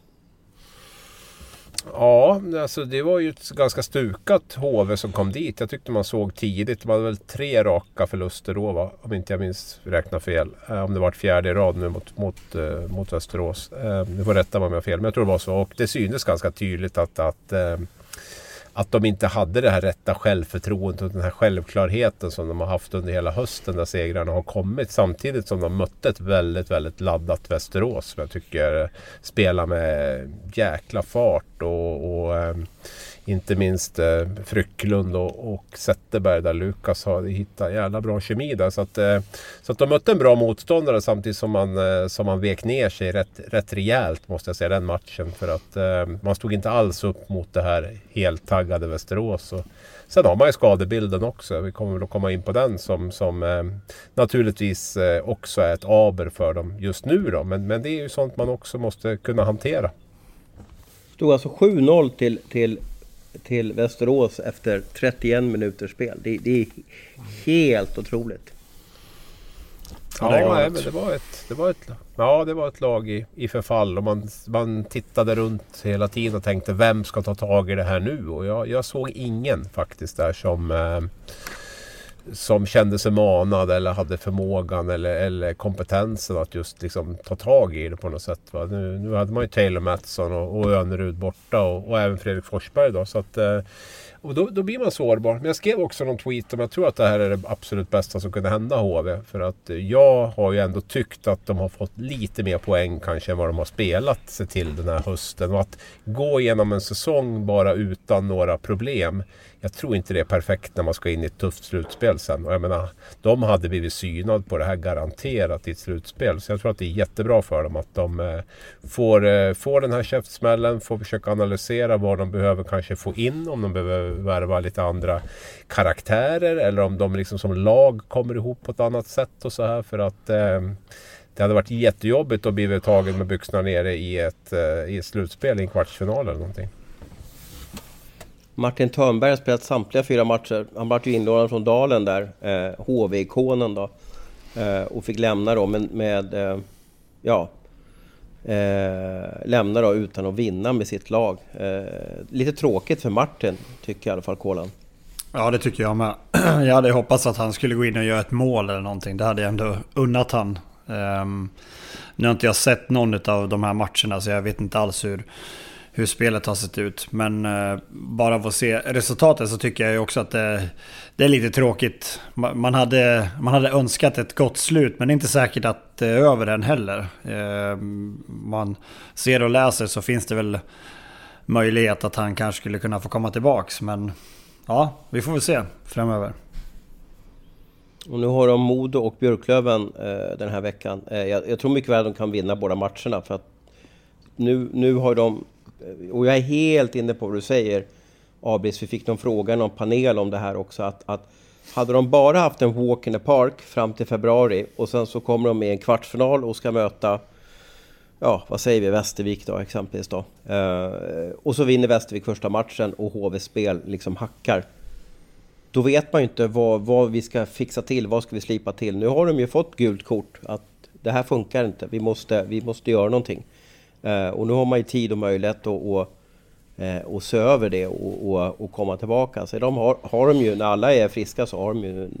Ja, alltså det var ju ett ganska stukat HV som kom dit. Jag tyckte man såg tidigt. De hade väl tre raka förluster då va? Om inte jag minns räkna fel. Eh, om det var fjärde i rad nu mot, mot, eh, mot Västerås. Eh, du får rätta mig om jag har fel. Men jag tror det var så. Och det syntes ganska tydligt att, att eh, att de inte hade det här rätta självförtroendet och den här självklarheten som de har haft under hela hösten när segrarna har kommit. Samtidigt som de mötte ett väldigt, väldigt laddat Västerås som jag tycker spelar med jäkla fart och, och eh, inte minst eh, Frycklund och, och Zetterberg där Lukas har hittat jävla bra kemi där. Så att, eh, så att de mötte en bra motståndare samtidigt som man, eh, som man vek ner sig rätt, rätt rejält måste jag säga den matchen. För att eh, man stod inte alls upp mot det här helt taggade Västerås. Och, Sen har man ju skadebilden också. Vi kommer väl att komma in på den som, som eh, naturligtvis eh, också är ett aber för dem just nu. Då. Men, men det är ju sånt man också måste kunna hantera. Det Stod alltså 7-0 till, till, till Västerås efter 31 minuters spel. Det, det är helt otroligt. Ja, ja nej, men det var ett, det var ett, ja, det var ett lag i, i förfall och man, man tittade runt hela tiden och tänkte vem ska ta tag i det här nu? Och jag, jag såg ingen faktiskt där som eh, som kände sig manad eller hade förmågan eller, eller kompetensen att just liksom ta tag i det på något sätt. Va? Nu, nu hade man ju Taylor Mattsson och, och Önerud borta och, och även Fredrik Forsberg då. Så att, eh, och då, då blir man sårbar. Men jag skrev också någon tweet om jag tror att det här är det absolut bästa som kunde hända HV. För att jag har ju ändå tyckt att de har fått lite mer poäng kanske än vad de har spelat sig till den här hösten. Och att gå igenom en säsong bara utan några problem jag tror inte det är perfekt när man ska in i ett tufft slutspel sen. Och jag menar, de hade blivit synade på det här garanterat i ett slutspel. Så jag tror att det är jättebra för dem att de eh, får, eh, får den här käftsmällen, får försöka analysera vad de behöver kanske få in. Om de behöver värva lite andra karaktärer eller om de liksom som lag kommer ihop på ett annat sätt och så här. För att eh, det hade varit jättejobbigt att bli tagen med byxorna nere i ett, eh, i ett slutspel i en kvartsfinal eller någonting. Martin Törnberg har spelat samtliga fyra matcher. Han blev ju inlånad från Dalen där, eh, HV-ikonen då. Eh, och fick lämna då med, med eh, ja, eh, lämna då utan att vinna med sitt lag. Eh, lite tråkigt för Martin, tycker i alla fall Kolan. Ja, det tycker jag med. Jag hade hoppats att han skulle gå in och göra ett mål eller någonting. Det hade jag ändå unnat han. Um, nu har inte jag sett någon av de här matcherna så jag vet inte alls hur hur spelet har sett ut. Men eh, bara av att se resultatet så tycker jag ju också att det, det, är lite tråkigt. Man hade, man hade önskat ett gott slut men det är inte säkert att det är över än heller. Eh, man ser och läser så finns det väl möjlighet att han kanske skulle kunna få komma tillbaks. Men ja, vi får väl se framöver. Och nu har de Modo och Björklöven eh, den här veckan. Eh, jag, jag, tror mycket väl att de kan vinna båda matcherna. För att nu, nu har de Eh, och jag är helt inne på vad du säger Abris, vi fick någon fråga i någon panel om det här också att, att hade de bara haft en walk in the park fram till februari och sen så kommer de i en kvartsfinal och ska möta Ja, vad säger vi? Västervik då exempelvis då. Eh, och så vinner Västervik första matchen och HVs spel liksom hackar. Då vet man ju inte vad, vad vi ska fixa till, vad ska vi slipa till. Nu har de ju fått gult kort att det här funkar inte, vi måste, vi måste göra någonting. Eh, och nu har man ju tid och möjlighet att och, eh, och se över det och, och, och, komma tillbaka. Så de har, har de ju, när alla är friska så har de ju en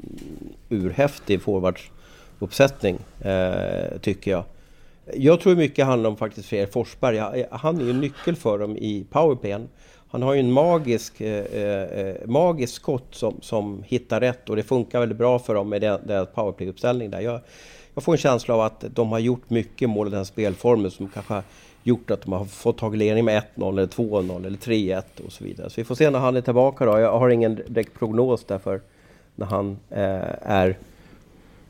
urhäftig forwardsuppsättning, eh, tycker jag. Jag tror mycket handlar om faktiskt Fredrik Forsberg. Eh, han är ju nyckel för dem i powerplayen. Han har ju en magisk, eh, magisk skott som, som hittar rätt och det funkar väldigt bra för dem med deras powerplay-uppställning där. Jag, jag får en känsla av att de har gjort mycket mål i den spelformen som kanske gjort att de har fått tagit ledning med 1-0 eller 2-0 eller 3-1 och så vidare. Så vi får se när han är tillbaka då. Jag har ingen direkt prognos därför när han eh, är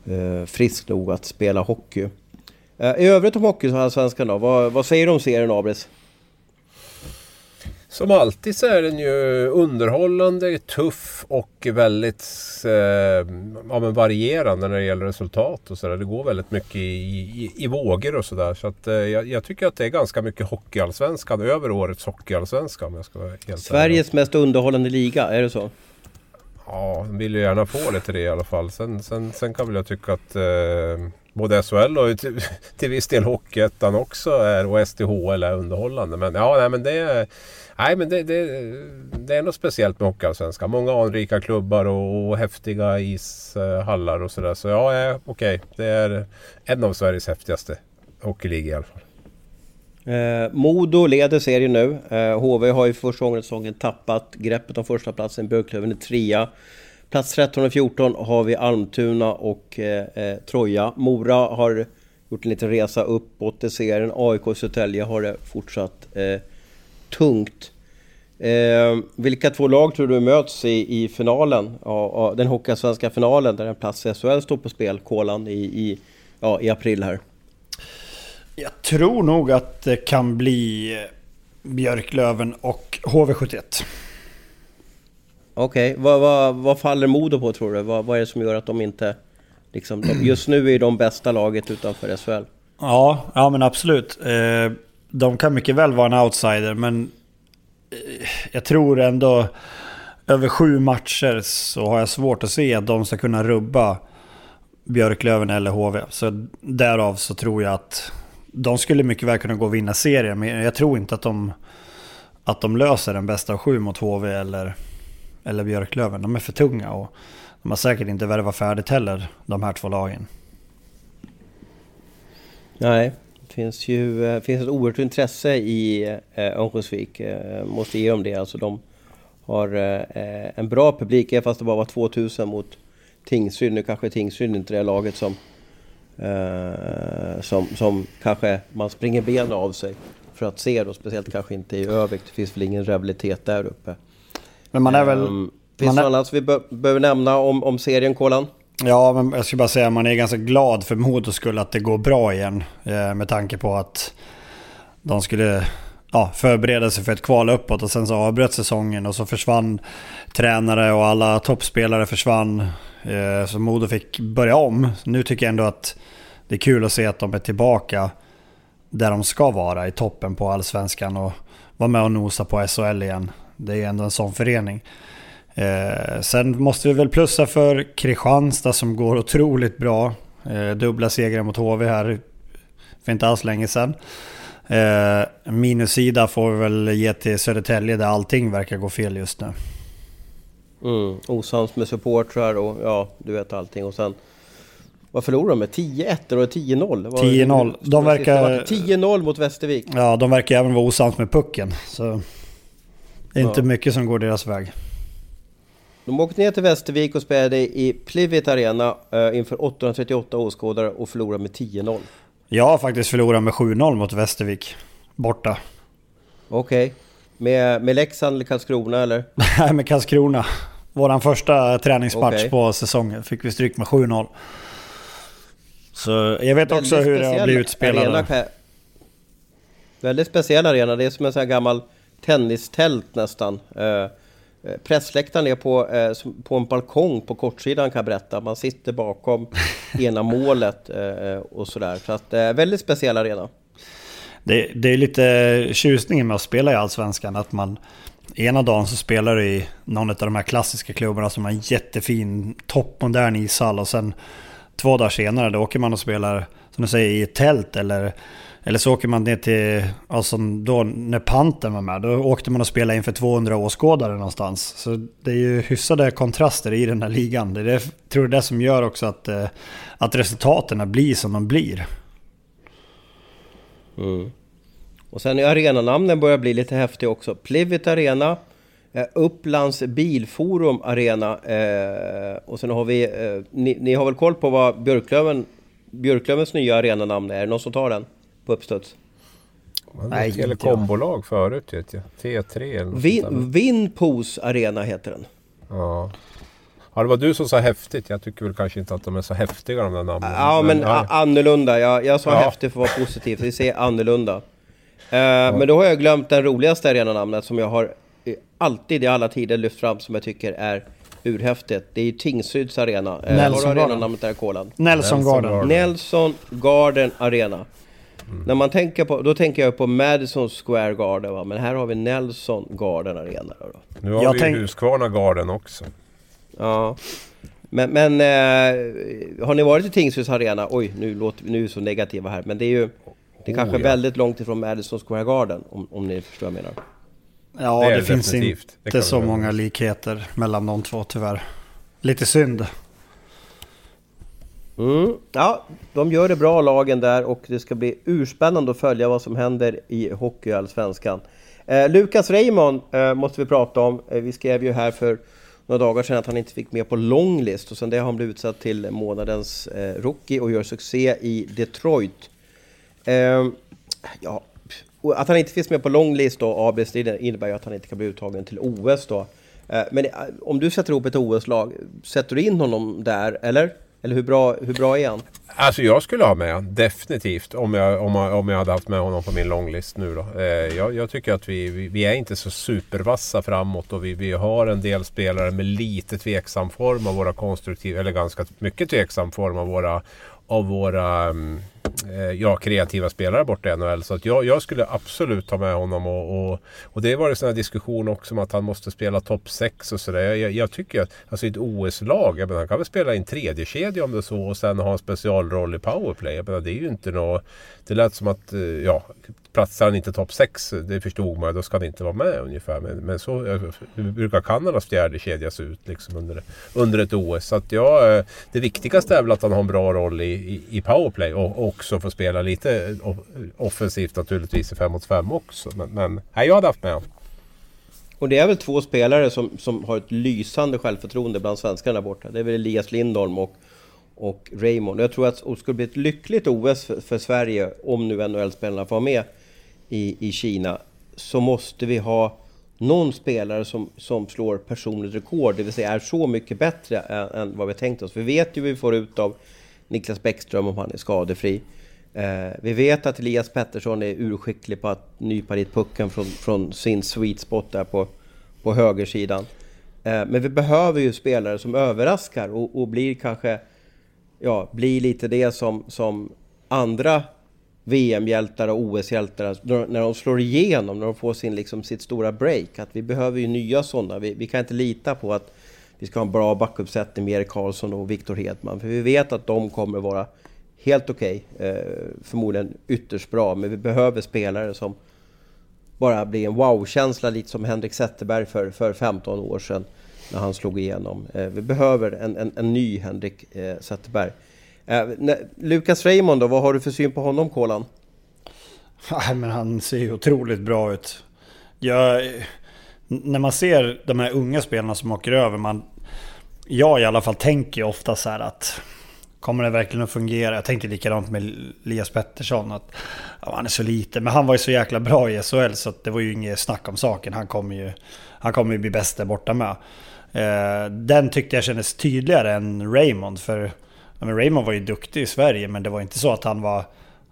eh, frisk nog att spela hockey. Eh, I övrigt om hockey så här svenskan då, vad, vad säger du om serien Abris? Som alltid så är den ju underhållande, tuff och väldigt eh, ja, men varierande när det gäller resultat och sådär. Det går väldigt mycket i, i, i vågor och sådär. Så att, eh, jag, tycker att det är ganska mycket hockeyallsvenskan över årets hockeyallsvenska om jag ska vara helt Sveriges ärlig. mest underhållande liga, är det så? Ja, de vill ju gärna få det till det i alla fall. Sen, sen, sen kan väl jag tycka att eh, både SHL och till, till viss del Hockeyettan också är, och SDHL är underhållande. Men ja, nej, men det Nej men det, det, det är något speciellt med Hockeyallsvenskan. Många anrika klubbar och, och häftiga ishallar och sådär. Så ja, eh, okej. Okay. Det är en av Sveriges häftigaste hockeyligor i alla fall. Eh, Modo leder serien nu. Eh, HV har ju första gången säsongen tappat greppet om första platsen. Björklöven är trea. Plats 13 och 14 har vi Almtuna och eh, eh, Troja. Mora har gjort en liten resa uppåt i serien. AIK och Södertälje har det fortsatt eh, tungt. Eh, vilka två lag tror du möts i, i finalen? Ja, den Hockeyallsvenska finalen där en plats i SHL står på spel, Kolan, i, i, ja, i april här. Jag tror nog att det kan bli eh, Björklöven och HV71. Okej, okay. vad, vad, vad, faller Modo på tror du? Vad, vad är det som gör att de inte... Liksom, de, just nu är de bästa laget utanför SHL. Ja, ja men absolut. Eh, de kan mycket väl vara en outsider, men eh, jag tror ändå över sju matcher så har jag svårt att se att de ska kunna rubba Björklöven eller HV. Så därav så tror jag att de skulle mycket väl kunna gå och vinna serien. Men jag tror inte att de, att de löser den bästa av sju mot HV eller, eller Björklöven. De är för tunga och de har säkert inte värvat färdigt heller, de här två lagen. Nej, det finns ju eh, finns ett oerhört intresse i eh, Örnsköldsvik. Eh, måste ge dem det. Alltså de har eh, eh en bra publik, även fast det bara var 2000 mot Tingsryd. Nu kanske Tingsryd inte är det laget som, eh, som, som kanske man springer benen av sig för att se. Då, speciellt kanske inte i Övik. Det finns väl ingen rivalitet där uppe. Men man är väl... Um, finns det något annat vi be behöver nämna om, om serien, Kolan? Ja, men jag skulle bara säga att man är ganska glad för Modos skull att det går bra igen. Eh, med tanke på att de skulle ja, förbereda sig för ett kval uppåt och sen så avbröt säsongen och så försvann tränare och alla toppspelare försvann. Eh, så Modo fick börja om. Nu tycker jag ändå att det är kul att se att de är tillbaka där de ska vara, i toppen på allsvenskan och vara med och nosa på SHL igen. Det är ändå en sån förening. Eh, sen måste vi väl plussa för Kristianstad som går otroligt bra. Eh, dubbla segrar mot HV här för inte alls länge sedan. Eh, minussida får vi väl ge till Södertälje där allting verkar gå fel just nu. Mm, osams med supportrar och ja, du vet allting. Och sen... Vad förlorade de med? 10-1 eller 10-0? 10-0. De verkar... 10-0 mot Västervik. Ja, de verkar även vara osams med pucken. Så... Det är inte ja. mycket som går deras väg. De åkte ner till Västervik och spelade i Plivit Arena uh, inför 838 åskådare och förlorade med 10-0. Jag har faktiskt förlorat med 7-0 mot Västervik. Borta. Okej. Okay. Med, med Leksand eller Karlskrona eller? Nej, med Karlskrona. Våran första träningsmatch okay. på säsongen fick vi stryk med 7-0. Så jag vet också hur det har blivit utspelade. Arena, väldigt speciell arena. Det är som en sån här gammal tennistält nästan. Uh, Pressläktaren är på, eh, på en balkong på kortsidan kan jag berätta. Man sitter bakom ena målet eh, och sådär. Så att eh, väldigt speciell arena. Det, det, är lite tjusningen med att spela i Allsvenskan. Att man ena dagen så spelar du i någon av de här klassiska klubbarna som har en jättefin toppmodern ishall. Och sen två dagar senare då åker man och spelar som du säger i ett tält eller eller så åker man ner till, alltså då när Panten var med, då åkte man och spelade inför 200 åskådare någonstans. Så det är ju hyfsade kontraster i den här ligan. Det är det, tror jag det som gör också att, eh, att resultaten blir som de blir. Mm. Och sen är arenanamnen börjar bli lite häftiga också. Plivit Arena, eh, Upplands Bilforum Arena eh, och sen har vi, eh, ni, ni, har väl koll på vad Björklöven, Björklövens nya arenanamn är? Är det någon som tar den? På uppstuds? Nej, ett telekombolag förut vet jag. T3 eller Vin, Vinpos Arena heter den. Ja. Ja, det var du som sa häftigt. Jag tycker väl kanske inte att de är så häftiga de där namnen. Ja, men, men annorlunda. Jag, jag sa ja. häftigt för att vara positiv. Vi ser annorlunda. Uh, ja. Men då har jag glömt den roligaste arenanamnet som jag har alltid i alla tider lyft fram som jag tycker är urhäftigt. Det är ju Tingsryds arena. Uh, Nelson har du arenanamnet där Kolan? Nelson Garden. Nelson Garden Arena. Mm. När man tänker på, då tänker jag på Madison Square Garden va? Men här har vi Nelson Garden Arena då. Nu har jag vi tänk... Husqvarna Garden också. Ja. Men, men eh, har ni varit i Tingsryds Arena? Oj, nu låter vi nu så negativa här. Men det är ju det är kanske oh, ja. väldigt långt ifrån Madison Square Garden om, om ni förstår vad jag menar. Ja, det, det finns inte så många likheter mellan de två tyvärr. Lite synd. Mm. Ja, de gör det bra lagen där och det ska bli urspännande att följa vad som händer i Hockeyallsvenskan. Eh, Lukas Raymond eh, måste vi prata om. Eh, vi skrev ju här för några dagar sedan att han inte fick med på longlist och sen det har han blivit utsedd till månadens eh, rookie och gör succé i Detroit. Ehm, ja, att han inte finns med på longlist då, ABS, innebär ju att han inte kan bli uttagen till OS då. Eh, men eh, om du sätter ihop ett OS-lag, sätter du in honom där, eller? Eller hur bra, hur bra är han? Alltså jag skulle ha med definitivt. Om jag, om, om jag hade haft med honom på min långlist nu då. Eh, jag, jag, tycker att vi, vi, vi, är inte så supervassa framåt och vi, vi har en del spelare med lite tveksam form av våra konstruktiva, eller ganska mycket tveksam form av våra, av våra um, Eh, ja, kreativa spelare borta i NHL. Så att jag, jag skulle absolut ta med honom. Och, och, och det var det sådana diskussion också om att han måste spela topp 6 och sådär. Jag, jag, jag, tycker att alltså i ett OS-lag, jag menar, han kan väl spela i en tredje kedja om det är så och sen ha en specialroll i powerplay. Jag menar, det är ju inte något... Det lät som att, eh, ja, platsar han inte topp 6, det förstod man, då ska han inte vara med ungefär. Men, men så eh, brukar Kanadas fjärde kedja se ut liksom under, under ett OS. Så att ja, eh, det viktigaste är väl att han har en bra roll i, i, i powerplay och också får spela lite offensivt naturligtvis i 5 mot 5 också. Men, men nej, jag hade haft med honom. Och det är väl två spelare som, som har ett lysande självförtroende bland svenskarna där borta. Det är väl Elias Lindholm och, och Raymond. Jag tror att det skulle bli ett lyckligt OS för, för Sverige om nu NHL-spelarna får vara med i, i Kina så måste vi ha någon spelare som, som slår personligt rekord, det vill säga är så mycket bättre än, än vad vi tänkt oss. Vi vet ju vad vi får ut av Niklas Bäckström om han är skadefri. Eh, vi vet att Elias Pettersson är urskicklig på att nypa dit pucken från, från sin sweet spot där på, på högersidan. Eh, men vi behöver ju spelare som överraskar och, och blir kanske ja, blir lite det som, som andra VM-hjältar och OS-hjältar, alltså när de slår igenom, när de får sin, liksom, sitt stora break. Att vi behöver ju nya sådana. Vi, vi kan inte lita på att vi ska ha en bra backuppsättning med Erik Karlsson och Viktor Hedman. För vi vet att de kommer vara helt okej. Okay, eh, förmodligen ytterst bra. Men vi behöver spelare som bara blir en wow-känsla, lite som Henrik Zetterberg för, för 15 år sedan. När han slog igenom. Eh, vi behöver en, en, en ny Henrik eh, Zetterberg. Eh, Lukas Raymond då, vad har du för syn på honom Kolan? Nej, men han ser ju otroligt bra ut. Jag, när man ser de här unga spelarna som åker över, man, jag i alla fall tänker ofta så här att Kommer det verkligen att fungera? Jag tänkte likadant med Elias Pettersson. Att, ja, han är så liten, men han var ju så jäkla bra i SHL så det var ju inget snack om saken. Han kommer ju, han kommer ju bli bäst där borta med. Eh, den tyckte jag kändes tydligare än Raymond. För Ja, Raymond var ju duktig i Sverige men det var inte så att han var...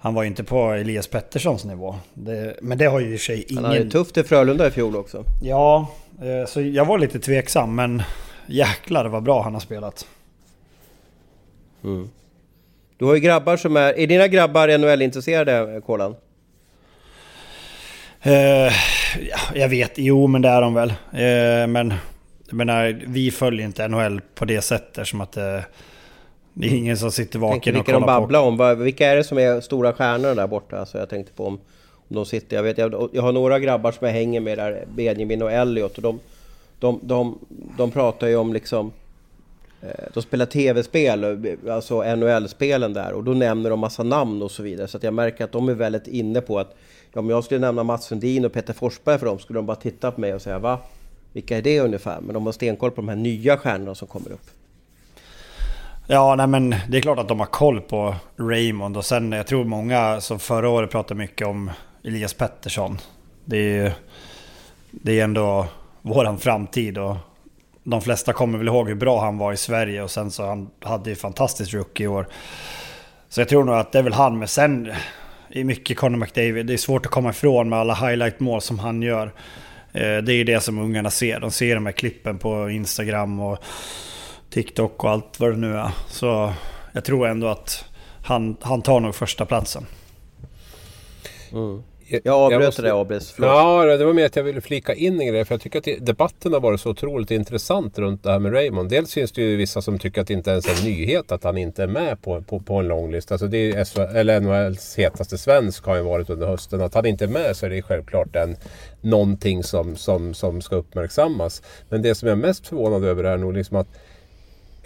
Han var inte på Elias Petterssons nivå. Det, men det har ju i sig ingen... Han hade tufft i Frölunda i fjol också. Ja, eh, så jag var lite tveksam men jäklar vad bra han har spelat. Mm. Du har ju grabbar som är... Är dina grabbar NHL-intresserade, Kolan? Ja, jag vet, jo men det är de väl. Uh, men jag menar, vi följer inte NHL på det sättet som att... Uh, det är ingen som sitter vaken och kollar de babbla på. om. Vilka är det som är stora stjärnor där borta? Alltså jag tänkte på om, om de sitter... Jag, vet, jag, jag har några grabbar som jag hänger med där, Benjamin och Elliot. Och de, de, de, de pratar ju om liksom... Eh, de spelar tv-spel, alltså NHL-spelen där. Och då nämner de massa namn och så vidare. Så att jag märker att de är väldigt inne på att... Ja, om jag skulle nämna Mats Sundin och Peter Forsberg för dem skulle de bara titta på mig och säga va? Vilka är det ungefär? Men de har stenkoll på de här nya stjärnorna som kommer upp. Ja, nej men det är klart att de har koll på Raymond och sen jag tror många som förra året pratade mycket om Elias Pettersson. Det är, ju... det är ändå våran framtid och de flesta kommer väl ihåg hur bra han var i Sverige och sen så han hade ju fantastiskt rookie i år. Så jag tror nog att det är väl han, men sen är mycket Conor McDavid. Det är svårt att komma ifrån med alla highlight-mål som han gör. Eh, det är ju det som ungarna ser. De ser de här klippen på Instagram och TikTok och allt vad det nu är. Så jag tror ändå att han, han tar nog första platsen. Mm. Jag avbröt måste... det Abris. Ja, det var mer att jag ville flika in en grej. För jag tycker att debatten har varit så otroligt intressant runt det här med Raymond. Dels finns det ju vissa som tycker att det inte ens är en nyhet att han inte är med på, på, på en lång lista. Alltså det är SHL, eller NHLs hetaste svensk har ju varit under hösten. Att han inte är med så är det självklart en, någonting som, som, som ska uppmärksammas. Men det som jag är mest förvånad över är nog liksom att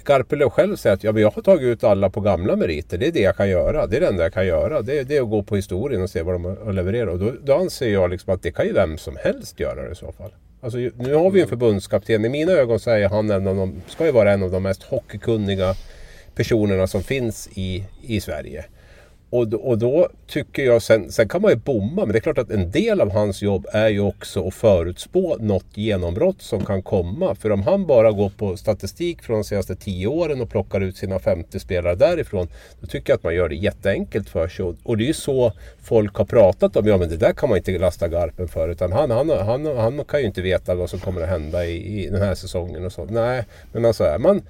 Garpenlöv själv säger att ja, men jag har tagit ut alla på gamla meriter. Det är det jag kan göra. Det är det enda jag kan göra. Det är, det är att gå på historien och se vad de har levererat. Och då, då anser jag liksom att det kan ju vem som helst göra det i så fall. Alltså, nu har vi en förbundskapten. I mina ögon så är han en av de, ska ju vara en av de mest hockeykunniga personerna som finns i, i Sverige. Och då, och då tycker jag, sen, sen kan man ju bomma, men det är klart att en del av hans jobb är ju också att förutspå något genombrott som kan komma. För om han bara går på statistik från de senaste tio åren och plockar ut sina 50 spelare därifrån. Då tycker jag att man gör det jätteenkelt för sig. Och det är ju så folk har pratat om, ja men det där kan man inte lasta Garpen för. Utan han, han, han, han kan ju inte veta vad som kommer att hända i, i den här säsongen och så. Nej, men alltså är man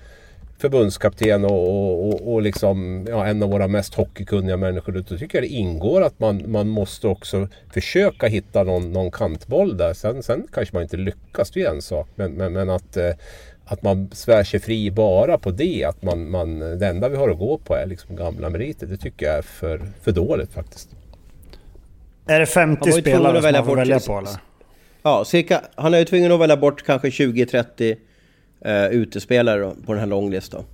förbundskapten och, och, och liksom, ja, en av våra mest hockeykunniga människor. Då tycker jag det ingår att man, man måste också försöka hitta någon, någon kantboll där. Sen, sen kanske man inte lyckas, det är en sak. Men, men, men att, eh, att man svär sig fri bara på det. Att man, man, det enda vi har att gå på är liksom gamla meriter. Det tycker jag är för, för dåligt faktiskt. Är det 50 spelare som man får välja på eller? Ja, cirka, han är ju tvungen att välja bort kanske 20-30 eh, utespelare på den här långlistan.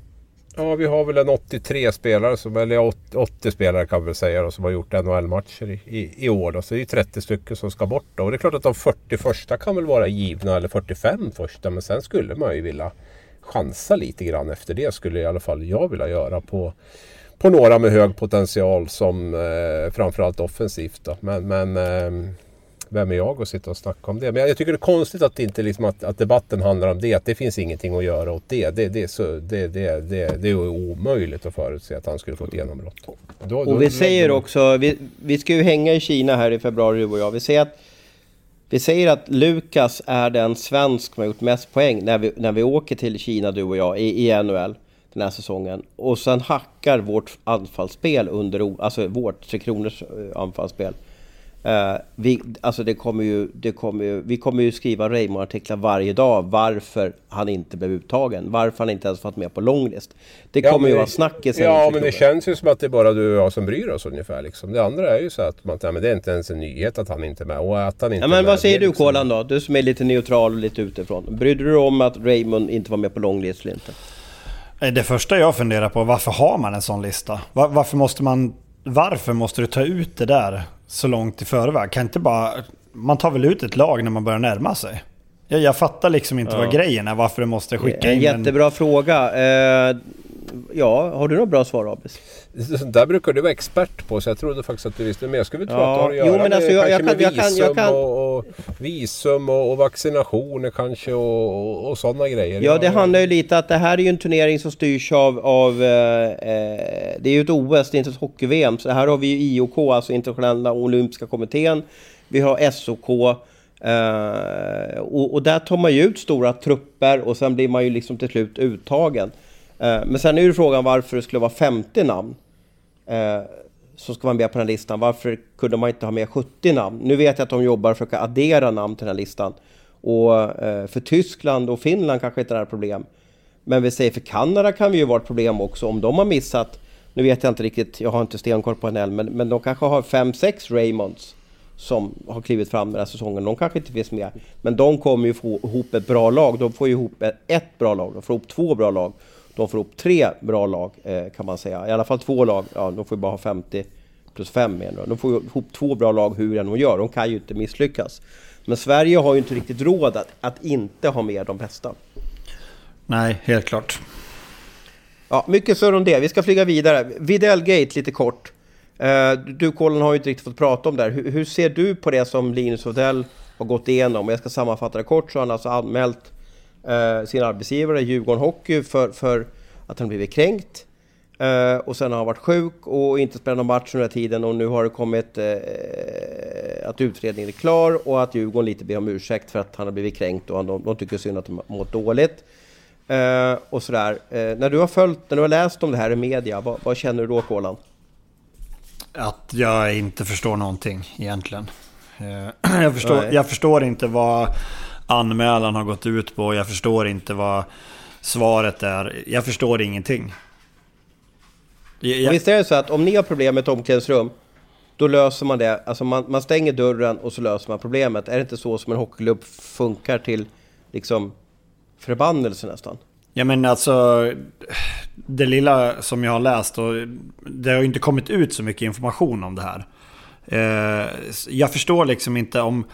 Ja, vi har väl en 83 spelare, som, eller 80 spelare kan vi väl säga, då, som har gjort NHL-matcher i, i, i, år. Då. Så det är 30 stycken som ska bort. Då. Och det är klart att de 40 första kan väl vara givna, eller 45 första. Men sen skulle man ju vilja chansa lite grann efter det. Skulle i alla fall jag vilja göra på, på några med hög potential som eh, framförallt offensivt. Då. Men, men eh, vem är jag att sitta och snacka om det? Men jag, tycker det är konstigt att, inte liksom att, att, debatten handlar om det. Att det finns ingenting att göra åt det. Det, det, är, så, det, det, det, det är omöjligt att förutse att han skulle få ett genombrott. Då, och vi då, säger också, vi, vi ska ju hänga i Kina här i februari du och jag. Vi säger att vi säger att Lukas är den svensk som har gjort mest poäng när vi, när vi åker till Kina, du och jag, i, i NHL den här säsongen. Och sen hackar vårt anfallsspel under, alltså vårt Tre Kronors eh, anfallsspel Uh, vi, alltså det kommer ju, det kommer ju, vi kommer ju skriva Raymond-artiklar varje dag varför han inte blev uttagen. Varför han inte ens varit med på långlist. Det kommer ja, ju vara snackis. Ja, men det känns ju som att det är bara du och jag som bryr oss ungefär. Liksom. Det andra är ju så att man, ja, men det är inte ens en nyhet att han inte är med. Och att han inte ja, men vad säger du liksom... Kolan då? Du som är lite neutral och lite utifrån. Brydde du dig om att Raymond inte var med på långlist eller inte? Det första jag funderar på, varför har man en sån lista? Var, varför måste man varför måste du ta ut det där så långt i förväg? Kan inte bara... Man tar väl ut ett lag när man börjar närma sig? Jag, jag fattar liksom inte ja. vad grejen är, varför du måste skicka in en... Jättebra fråga. Eh, ja, har du något bra svar Abis? Där brukar du vara expert på, så jag trodde faktiskt att du visste. Men jag skulle tro ja, att det har att göra jo, men alltså, jag, jag med visum, jag kan, och, och, visum och, och, vaccinationer kanske och, och sådana grejer. Ja, det handlar ju lite att det här är ju en turnering som styrs av... av eh, eh det är ju ett OS, det är inte ett hockey-VM. Så här har vi ju IOK, alltså Internationella Olympiska Kommittén. Vi har SOK. Eh, och, och, där tar man ju ut stora trupper och sen blir man ju liksom till slut uttagen. Eh, men sen är ju frågan varför det skulle vara 50 namn eh, som ska vara med på den här listan. Varför kunde man inte ha med 70 namn? Nu vet jag att de jobbar för att addera namn till den här listan. Och eh, för Tyskland och Finland kanske inte det är ett problem. Men vi säger för Kanada kan vi ju vara ett problem också om de har missat. Nu vet jag inte riktigt, jag har inte stenkoll på NHL, men, men de kanske har 5-6 Raymonds som har klivit fram den här säsongen. De kanske inte finns med. Men de kommer ju få ihop ett bra lag. De får ju ihop ett bra lag. De får ihop två bra lag de får ihop tre bra lag eh, kan man säga. I alla fall två lag. Ja, de får ju bara ha 50 plus 5 med. De får ihop två bra lag hur än de gör. De kan ju inte misslyckas. Men Sverige har ju inte riktigt råd att, att inte ha med de bästa. Nej, helt klart. Ja, mycket för om det. Vi ska flyga vidare. Videll Gate lite kort. Eh, du Colin har ju inte riktigt fått prata om det här. Hur, hur ser du på det som Linus Odell har gått igenom? Jag ska sammanfatta det kort så har han alltså anmält eh, sin arbetsgivare Djurgården Hockey för, för att han blivit kränkt. Eh, och sen har han varit sjuk och inte spelat någon match under tiden och nu har det kommit eh, att utredningen är klar och att Djurgården lite ber om ursäkt för att han har blivit kränkt och de, de tycker synd att de mått dåligt. Eh, och sådär. Eh, när du har följt, när du har läst om det här i media, vad, vad känner du då Kolan? Att jag inte förstår någonting egentligen. Eh, jag, förstår, jag förstår inte vad anmälan har gått ut på. Jag förstår inte vad svaret är. Jag förstår ingenting. Jag... Visst är det så att om ni har problem med ett omklädningsrum, då löser man det. Alltså man, man stänger dörren och så löser man problemet. Är det inte så som en hockeyklubb funkar till liksom förbannelse nästan? Ja men alltså, det lilla som jag har läst och det har ju inte kommit ut så mycket information om det här. Eh, jag förstår liksom inte om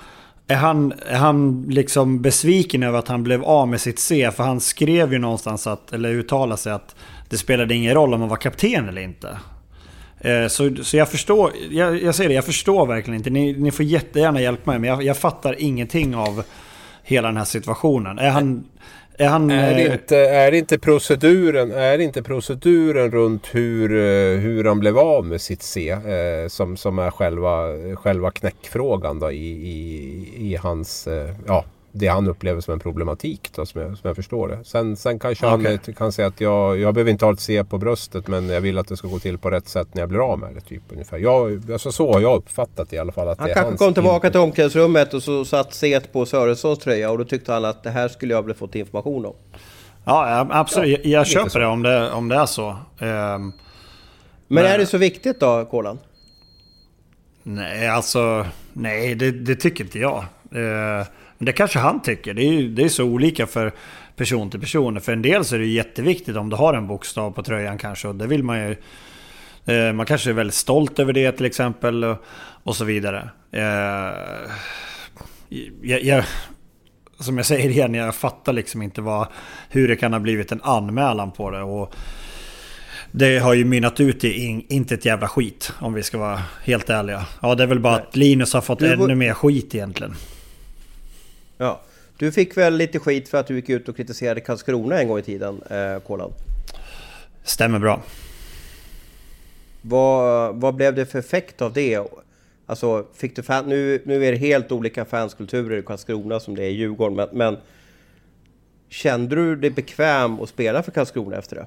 är han, är han liksom besviken över att han blev av med sitt C? För han skrev ju någonstans, att, eller uttalade sig att det spelade ingen roll om han var kapten eller inte. Eh, så, så jag förstår, jag, jag säger det, jag förstår verkligen inte. Ni, ni får jättegärna hjälpa mig, men jag, jag fattar ingenting av hela den här situationen. Är han, är, han, är, det eh, inte, är, inte proceduren, är inte proceduren runt hur, eh, hur han blev av med sitt C eh, som, som är själva, själva knäckfrågan då i, i, i hans... Eh, ja, det han upplever som en problematik då, som, jag, som jag förstår det. Sen, sen kanske okay. han kan säga att jag, jag behöver inte ha ett C på bröstet men jag vill att det ska gå till på rätt sätt när jag blir av med det. Typ, ungefär. Jag, alltså, så har jag uppfattat i alla fall. Att han det kanske kom tillbaka till omklädningsrummet och så satt C på Sörensons tröja och då tyckte han att det här skulle jag väl fått information om. Ja, absolut. Ja, jag, jag köper det om, det om det är så. Um, men, men är det så viktigt då, Kolan? Nej, alltså... Nej, det, det tycker inte jag. Uh, men det kanske han tycker. Det är, det är så olika för person till person. För en del så är det jätteviktigt om du har en bokstav på tröjan kanske. Och det vill man ju... Uh, man kanske är väldigt stolt över det till exempel. Och, och så vidare. Uh, jag, jag, som jag säger igen, jag fattar liksom inte vad, hur det kan ha blivit en anmälan på det. Och det har ju mynnat ut i in, inte ett jävla skit, om vi ska vara helt ärliga. Ja, det är väl bara Nej. att Linus har fått du, ännu mer skit egentligen. Ja, du fick väl lite skit för att du gick ut och kritiserade Karlskrona en gång i tiden, eh, Kolan? Stämmer bra. Vad, vad blev det för effekt av det? Alltså, fick du fan, nu, nu är det helt olika fanskulturer i Karlskrona som det är i Djurgården, men, men kände du dig bekväm att spela för Karlskrona efter det?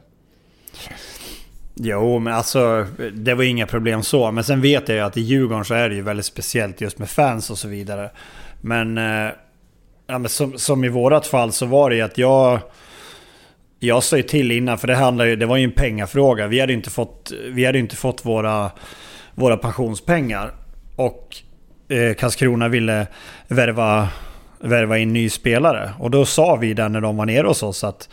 Jo, men alltså det var inga problem så. Men sen vet jag ju att i Djurgården så är det ju väldigt speciellt just med fans och så vidare. Men, eh, ja, men som, som, i vårat fall så var det ju att jag... Jag sa ju till innan, för det, handlade ju, det var ju en pengafråga. Vi hade ju inte fått, vi hade inte fått våra, våra pensionspengar. Och eh, Karlskrona ville värva, värva in ny spelare. Och då sa vi där när de var nere hos oss att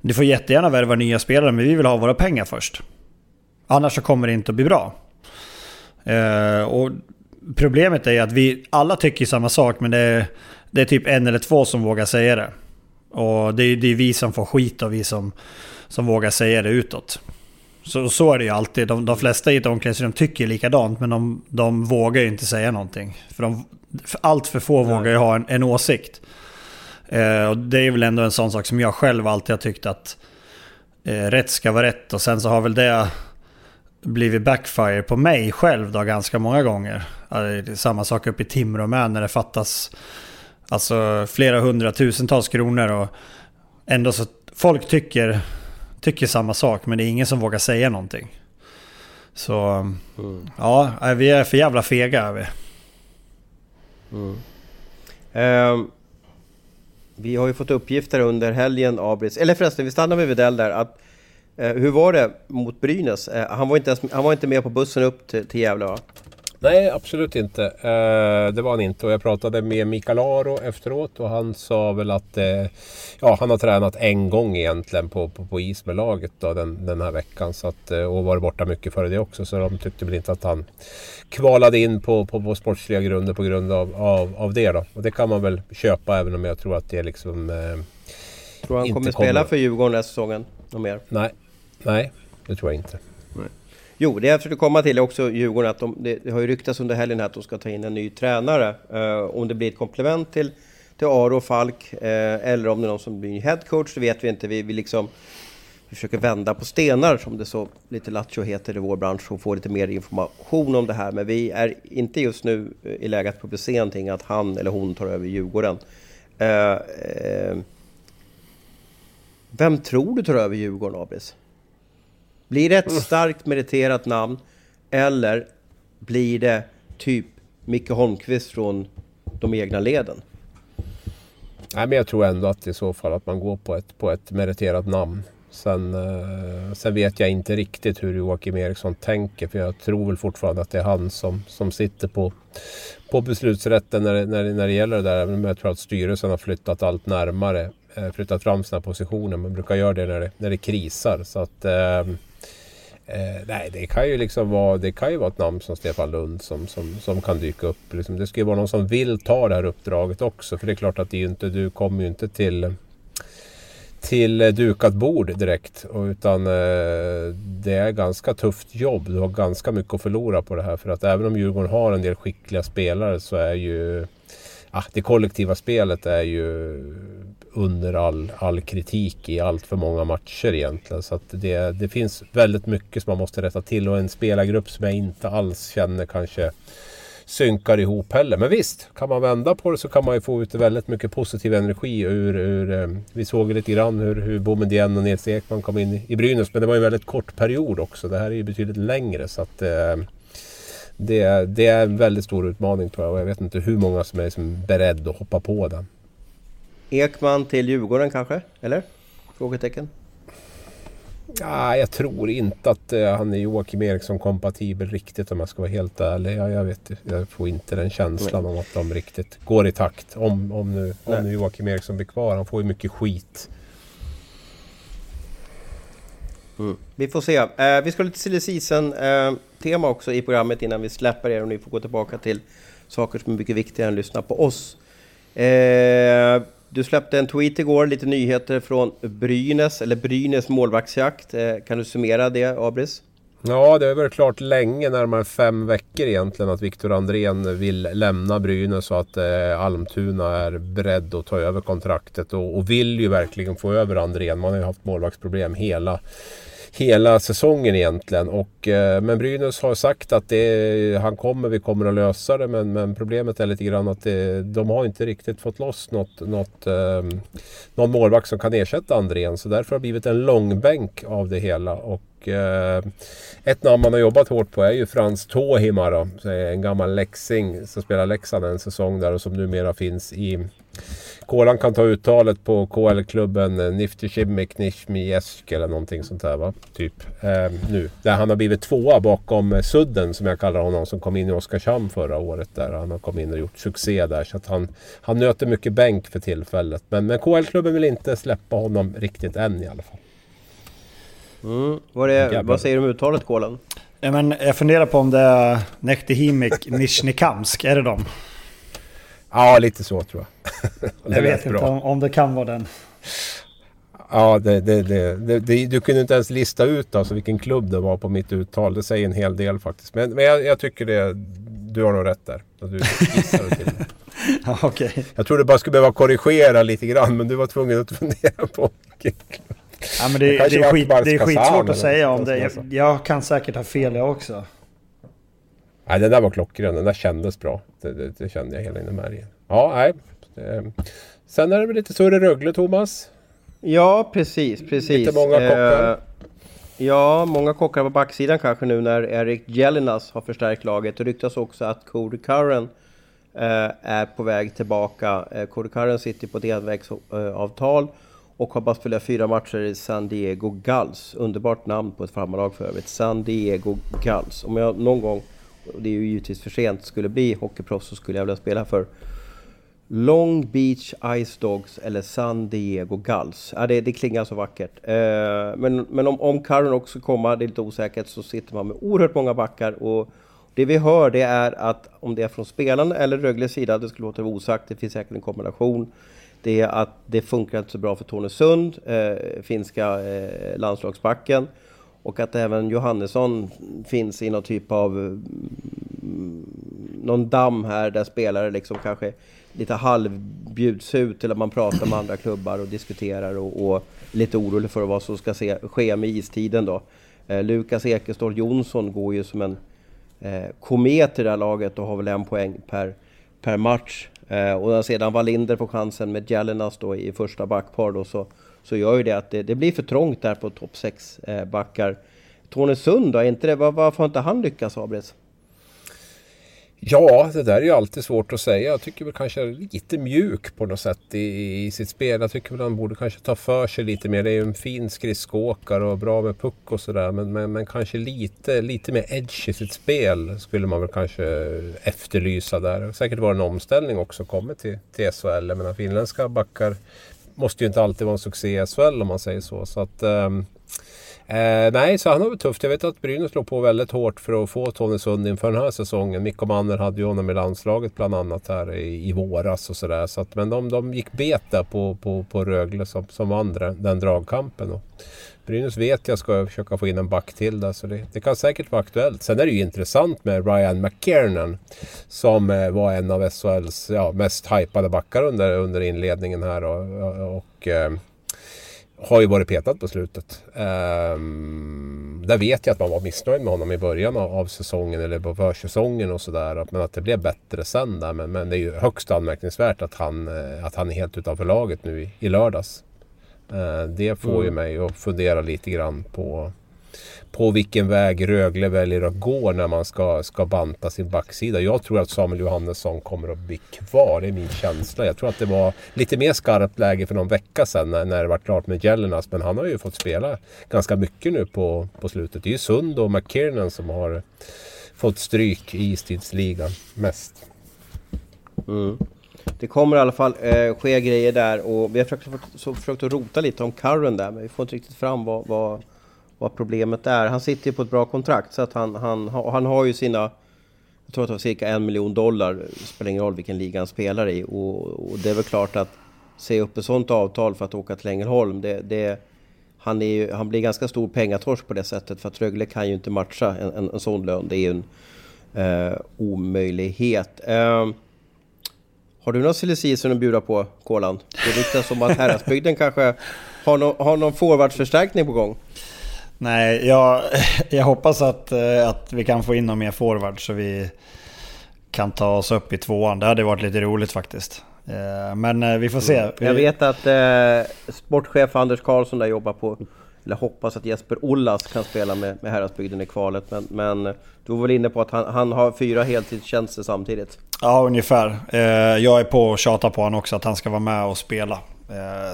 Ni får jättegärna värva nya spelare men vi vill ha våra pengar först. Annars så kommer det inte att bli bra. Eh, och problemet är att vi alla tycker samma sak men det är, det är typ en eller två som vågar säga det. Och det är, det är vi som får skit och vi som, som vågar säga det utåt. Så, så är det ju alltid. De, de flesta i ett omklädningsrum tycker likadant men de, de vågar ju inte säga någonting. För, de, för allt för få Nej. vågar ju ha en, en åsikt. Eh, och det är väl ändå en sån sak som jag själv alltid har tyckt att eh, rätt ska vara rätt. Och sen så har väl det blivit backfire på mig själv då ganska många gånger. Alltså, samma sak uppe i Timrå med när det fattas alltså flera hundratusentals kronor och ändå så folk tycker tycker samma sak men det är ingen som vågar säga någonting. Så mm. ja, vi är för jävla fega är vi. Mm. Um, vi har ju fått uppgifter under helgen, Abris, eller förresten vi stannar med Widell där. Att, uh, hur var det mot Brynäs? Uh, han, var inte ens, han var inte med på bussen upp till, till Gävle va? Nej, absolut inte. Eh, det var han inte. Och jag pratade med Mikael Aro efteråt och han sa väl att eh, ja, han har tränat en gång egentligen på, på, på is med laget då, den, den här veckan. Så att, eh, och varit borta mycket före det också. Så de tyckte väl inte att han kvalade in på, på, på sportsliga grunder på grund av, av, av det. Då. Och det kan man väl köpa även om jag tror att det liksom... Eh, tror han kommer spela för Djurgården den här säsongen? Mer? Nej, nej det tror jag inte. Jo, det jag försökte komma till är också Djurgården att de, det har ju ryktats under helgen att de ska ta in en ny tränare. Eh, om det blir ett komplement till, till Aro och Falk eh, eller om det är någon som blir headcoach, det vet vi inte. Vi, vi liksom vi försöker vända på stenar som det så lite lattjo heter i vår bransch och få lite mer information om det här. Men vi är inte just nu eh, i läge att publicera någonting att han eller hon tar över Djurgården. Eh, eh vem tror du tar över Djurgården, Abris? Blir det ett starkt meriterat namn eller blir det typ Micke Holmqvist från de egna leden? Nej, men jag tror ändå att i så fall att man går på ett, på ett meriterat namn. Sen, eh, sen vet jag inte riktigt hur Joakim Eriksson tänker för jag tror väl fortfarande att det är han som, som sitter på, på beslutsrätten när det, när, när det gäller det där. Men jag tror att styrelsen har flyttat allt närmare, eh, flyttat fram sina positioner. Man brukar göra det när det, när det krisar. Så att, eh, Eh, nej, det kan ju liksom vara, det kan ju vara ett namn som Stefan Lund som, som, som kan dyka upp. Liksom, det ska ju vara någon som vill ta det här uppdraget också. För det är klart att det är inte, du kommer ju inte till till eh, dukat bord direkt. Utan eh, det är ganska tufft jobb. Du har ganska mycket att förlora på det här. För att även om Djurgården har en del skickliga spelare så är ju ah, det kollektiva spelet är ju under all, all kritik i allt för många matcher egentligen. Så att det, det finns väldigt mycket som man måste rätta till och en spelargrupp som jag inte alls känner kanske synkar ihop heller. Men visst, kan man vända på det så kan man ju få ut väldigt mycket positiv energi ur... ur eh, vi såg lite grann hur, hur Boumedienne och Nils Ekman kom in i Brynäs. Men det var ju en väldigt kort period också. Det här är ju betydligt längre. Så att, eh, det, det, är en väldigt stor utmaning tror jag. Och jag vet inte hur många som är liksom beredd att hoppa på den. Ekman till Djurgården kanske? Eller? Frågetecken? Ja, jag tror inte att uh, han är Joakim Eriksson kompatibel riktigt om jag ska vara helt ärlig. Jag, jag, vet, jag får inte den känslan Nej. om att de riktigt går i takt. Om, om, nu, om nu Joakim Eriksson blir kvar. Han får ju mycket skit. Mm. Vi får se. Uh, vi ska lite silly season uh, tema också i programmet innan vi släpper er och ni får gå tillbaka till saker som är mycket viktigare än att lyssna på oss. Du släppte en tweet igår, lite nyheter från Brynäs, eller Brynäs målvaktsjakt. Eh, kan du summera det, Abris? Ja, det har varit klart länge, närmare fem veckor egentligen, att Viktor Andrén vill lämna Brynäs och att eh, Almtuna är beredd att ta över kontraktet och, och vill ju verkligen få över Andrén. Man har ju haft målvaktsproblem hela hela säsongen egentligen. Och, eh, men Brynäs har sagt att det, han kommer, vi kommer att lösa det. Men, men problemet är lite grann att det, de har inte riktigt fått loss något, något, eh, någon målvakt som kan ersätta Andrén. Så därför har det blivit en långbänk av det hela. Och, eh, ett namn man har jobbat hårt på är ju Frans Tohima. Eh, en gammal läxing som spelar Leksand en säsong där och som numera finns i Kolan kan ta uttalet på KL-klubben eh, Niftishimik Nishmiesk eller någonting sånt där va? Typ. Eh, nu. Där han har blivit tvåa bakom eh, Sudden som jag kallar honom som kom in i Oskarshamn förra året. Där han har kommit in och gjort succé där. Så att han, han nöter mycket bänk för tillfället. Men, men KL-klubben vill inte släppa honom riktigt än i alla fall. Mm. Vad, är, vad säger du om uttalet Kolan? Ja, men jag funderar på om det är Nektihimik Nishnikamsk. Är det dem? Ja, lite så tror jag. jag vet inte om, om, det kan vara den. Ja, det, det, det, du kunde inte ens lista ut alltså vilken klubb det var på mitt uttal. Det säger en hel del faktiskt. Men, men jag, jag tycker det, du har nog rätt där. Du till ja, okay. Jag tror du bara skulle behöva korrigera lite grann, men du var tvungen att fundera på vilken klubb. Ja, men det, det, är, skit, det är skitsvårt att säga om det. Jag, jag kan säkert ha fel jag också. Nej, den där var klockren. Den där kändes bra. Det, det, det kände jag hela inne märgen. Ja, nej. Det, sen är det väl lite surre Rögle, Thomas? Ja, precis, precis. Lite många kockar. Eh, ja, många kockar på backsidan kanske nu när Erik Jelinas har förstärkt laget. Det ryktas också att Cody Curran eh, är på väg tillbaka. Eh, Cody Curran sitter på ett envägsavtal och har bara spelat fyra matcher i San Diego Gulls. Underbart namn på ett farmarlag för övrigt. San Diego Gulls. Om jag någon gång och det är ju givetvis för sent, skulle bli hockeyproffs så skulle jag vilja spela för Long Beach Ice Dogs eller San Diego Gulls. Ja, det, det klingar så vackert. Eh, men men om, om Karin också kommer, det är lite osäkert, så sitter man med oerhört många backar. Och det vi hör det är att om det är från spelarna eller Rögles sida, det skulle låta osagt, det finns säkert en kombination. Det är att det funkar inte så bra för Tony Sund, eh, finska eh, landslagsbacken. Och att även Johannesson finns i någon typ av eh, någon damm här där spelare liksom kanske lite halvbjuds ut till att man pratar med andra klubbar och diskuterar och, och lite orolig för vad som ska se, ske med istiden då. Eh, Lukas Ekeståhl Jonsson går ju som en eh, komet i det här laget och har väl en poäng per, per match. Eh, och när sedan Wallinder får chansen med Jelinas då i första backpar då så så gör ju det att det, det blir för trångt där på topp 6 eh, backar. Tornesund då, är inte det, var, varför har inte han lyckats Abris? Ja, det där är ju alltid svårt att säga. Jag tycker väl kanske lite mjuk på något sätt i, i sitt spel. Jag tycker väl han borde kanske ta för sig lite mer. Det är ju en fin skridskoåkare och bra med puck och sådär. Men, men, men, kanske lite, lite mer edge i sitt spel skulle man väl kanske efterlysa där. Säkert var säkert en omställning också kommit till, till SHL. Jag menar finländska backar måste ju inte alltid vara en succé i SHL om man säger så. så att, ehm, Eh, nej, så han har det tufft. Jag vet att Brynäs slog på väldigt hårt för att få Tony Sund inför den här säsongen. Mikko Manner hade ju honom i landslaget bland annat här i, i våras och sådär. Så men de, de gick bet där på, på, på Rögle som, som vann den dragkampen. Och Brynäs vet jag ska försöka få in en back till där så det, det, kan säkert vara aktuellt. Sen är det ju intressant med Ryan McKiernan som eh, var en av SHLs ja, mest hypade backar under, under inledningen här. och, och, och eh, har ju varit petad på slutet. Um, där vet jag att man var missnöjd med honom i början av, av säsongen eller på försäsongen och sådär. Men att det blev bättre sen där. Men, men det är ju högst anmärkningsvärt att han, eh, att han är helt utanför laget nu i, i lördags. Uh, det får mm. ju mig att fundera lite grann på på vilken väg Rögle väljer att gå när man ska, ska banta sin backsida. Jag tror att Samuel Johannesson kommer att bli kvar, det är min känsla. Jag tror att det var lite mer skarpt läge för någon vecka sedan när, när det var klart med Jellinas. Men han har ju fått spela ganska mycket nu på, på slutet. Det är ju Sund och McKiernan som har fått stryk i istidsligan mest. Mm. Det kommer i alla fall eh, ske grejer där och vi har försökt, så försökt att rota lite om Curran där men vi får inte riktigt fram vad, vad vad problemet är. Han sitter ju på ett bra kontrakt så att han, han, han har ju sina... Jag tror att det var cirka en miljon dollar. Det spelar ingen roll vilken liga han spelar i. Och, och det är väl klart att se upp ett sånt avtal för att åka till Ängelholm. Det, det, han, är ju, han blir ganska stor pengatorsk på det sättet för att Rögle kan ju inte matcha en, en, en sån lön. Det är ju en eh, omöjlighet. Eh, har du några silly att bjuda på, Kolan? Det ryktas om att Häradsbygden kanske har, no, har någon forwardförstärkning på gång. Nej, jag, jag hoppas att, eh, att vi kan få in någon mer forward så vi kan ta oss upp i tvåan. Det hade varit lite roligt faktiskt. Eh, men eh, vi får se. Mm. Jag vet att eh, sportchef Anders Karlsson där jobbar på, eller hoppas att Jesper Ollas kan spela med, med Häradsbygden i kvalet. Men, men du var väl inne på att han, han har fyra heltidstjänster samtidigt? Ja, ungefär. Jag är på och tjatar på honom också att han ska vara med och spela.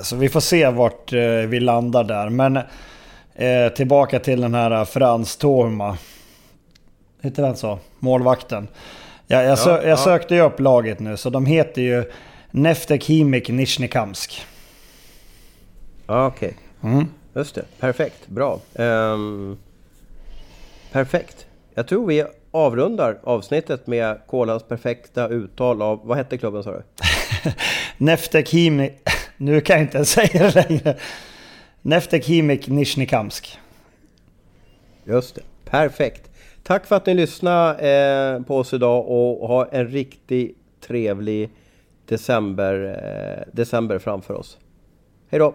Så vi får se vart vi landar där. Men Eh, tillbaka till den här eh, Frans Torma. Heter den så? Målvakten. Ja, jag, sö jag sökte ju upp laget nu, så de heter ju Neftek Himik Nizhnekamsk. Ja, okej. Okay. Mm. Just det. Perfekt. Bra. Um, perfekt. Jag tror vi avrundar avsnittet med Kolans perfekta uttal av... Vad hette klubben sa du? Neftek Himik... Nu kan jag inte ens säga det längre. Neftekhimik Nizhnekamsk. Just det. Perfekt. Tack för att ni lyssnade eh, på oss idag och ha en riktigt trevlig december, eh, december framför oss. Hej då!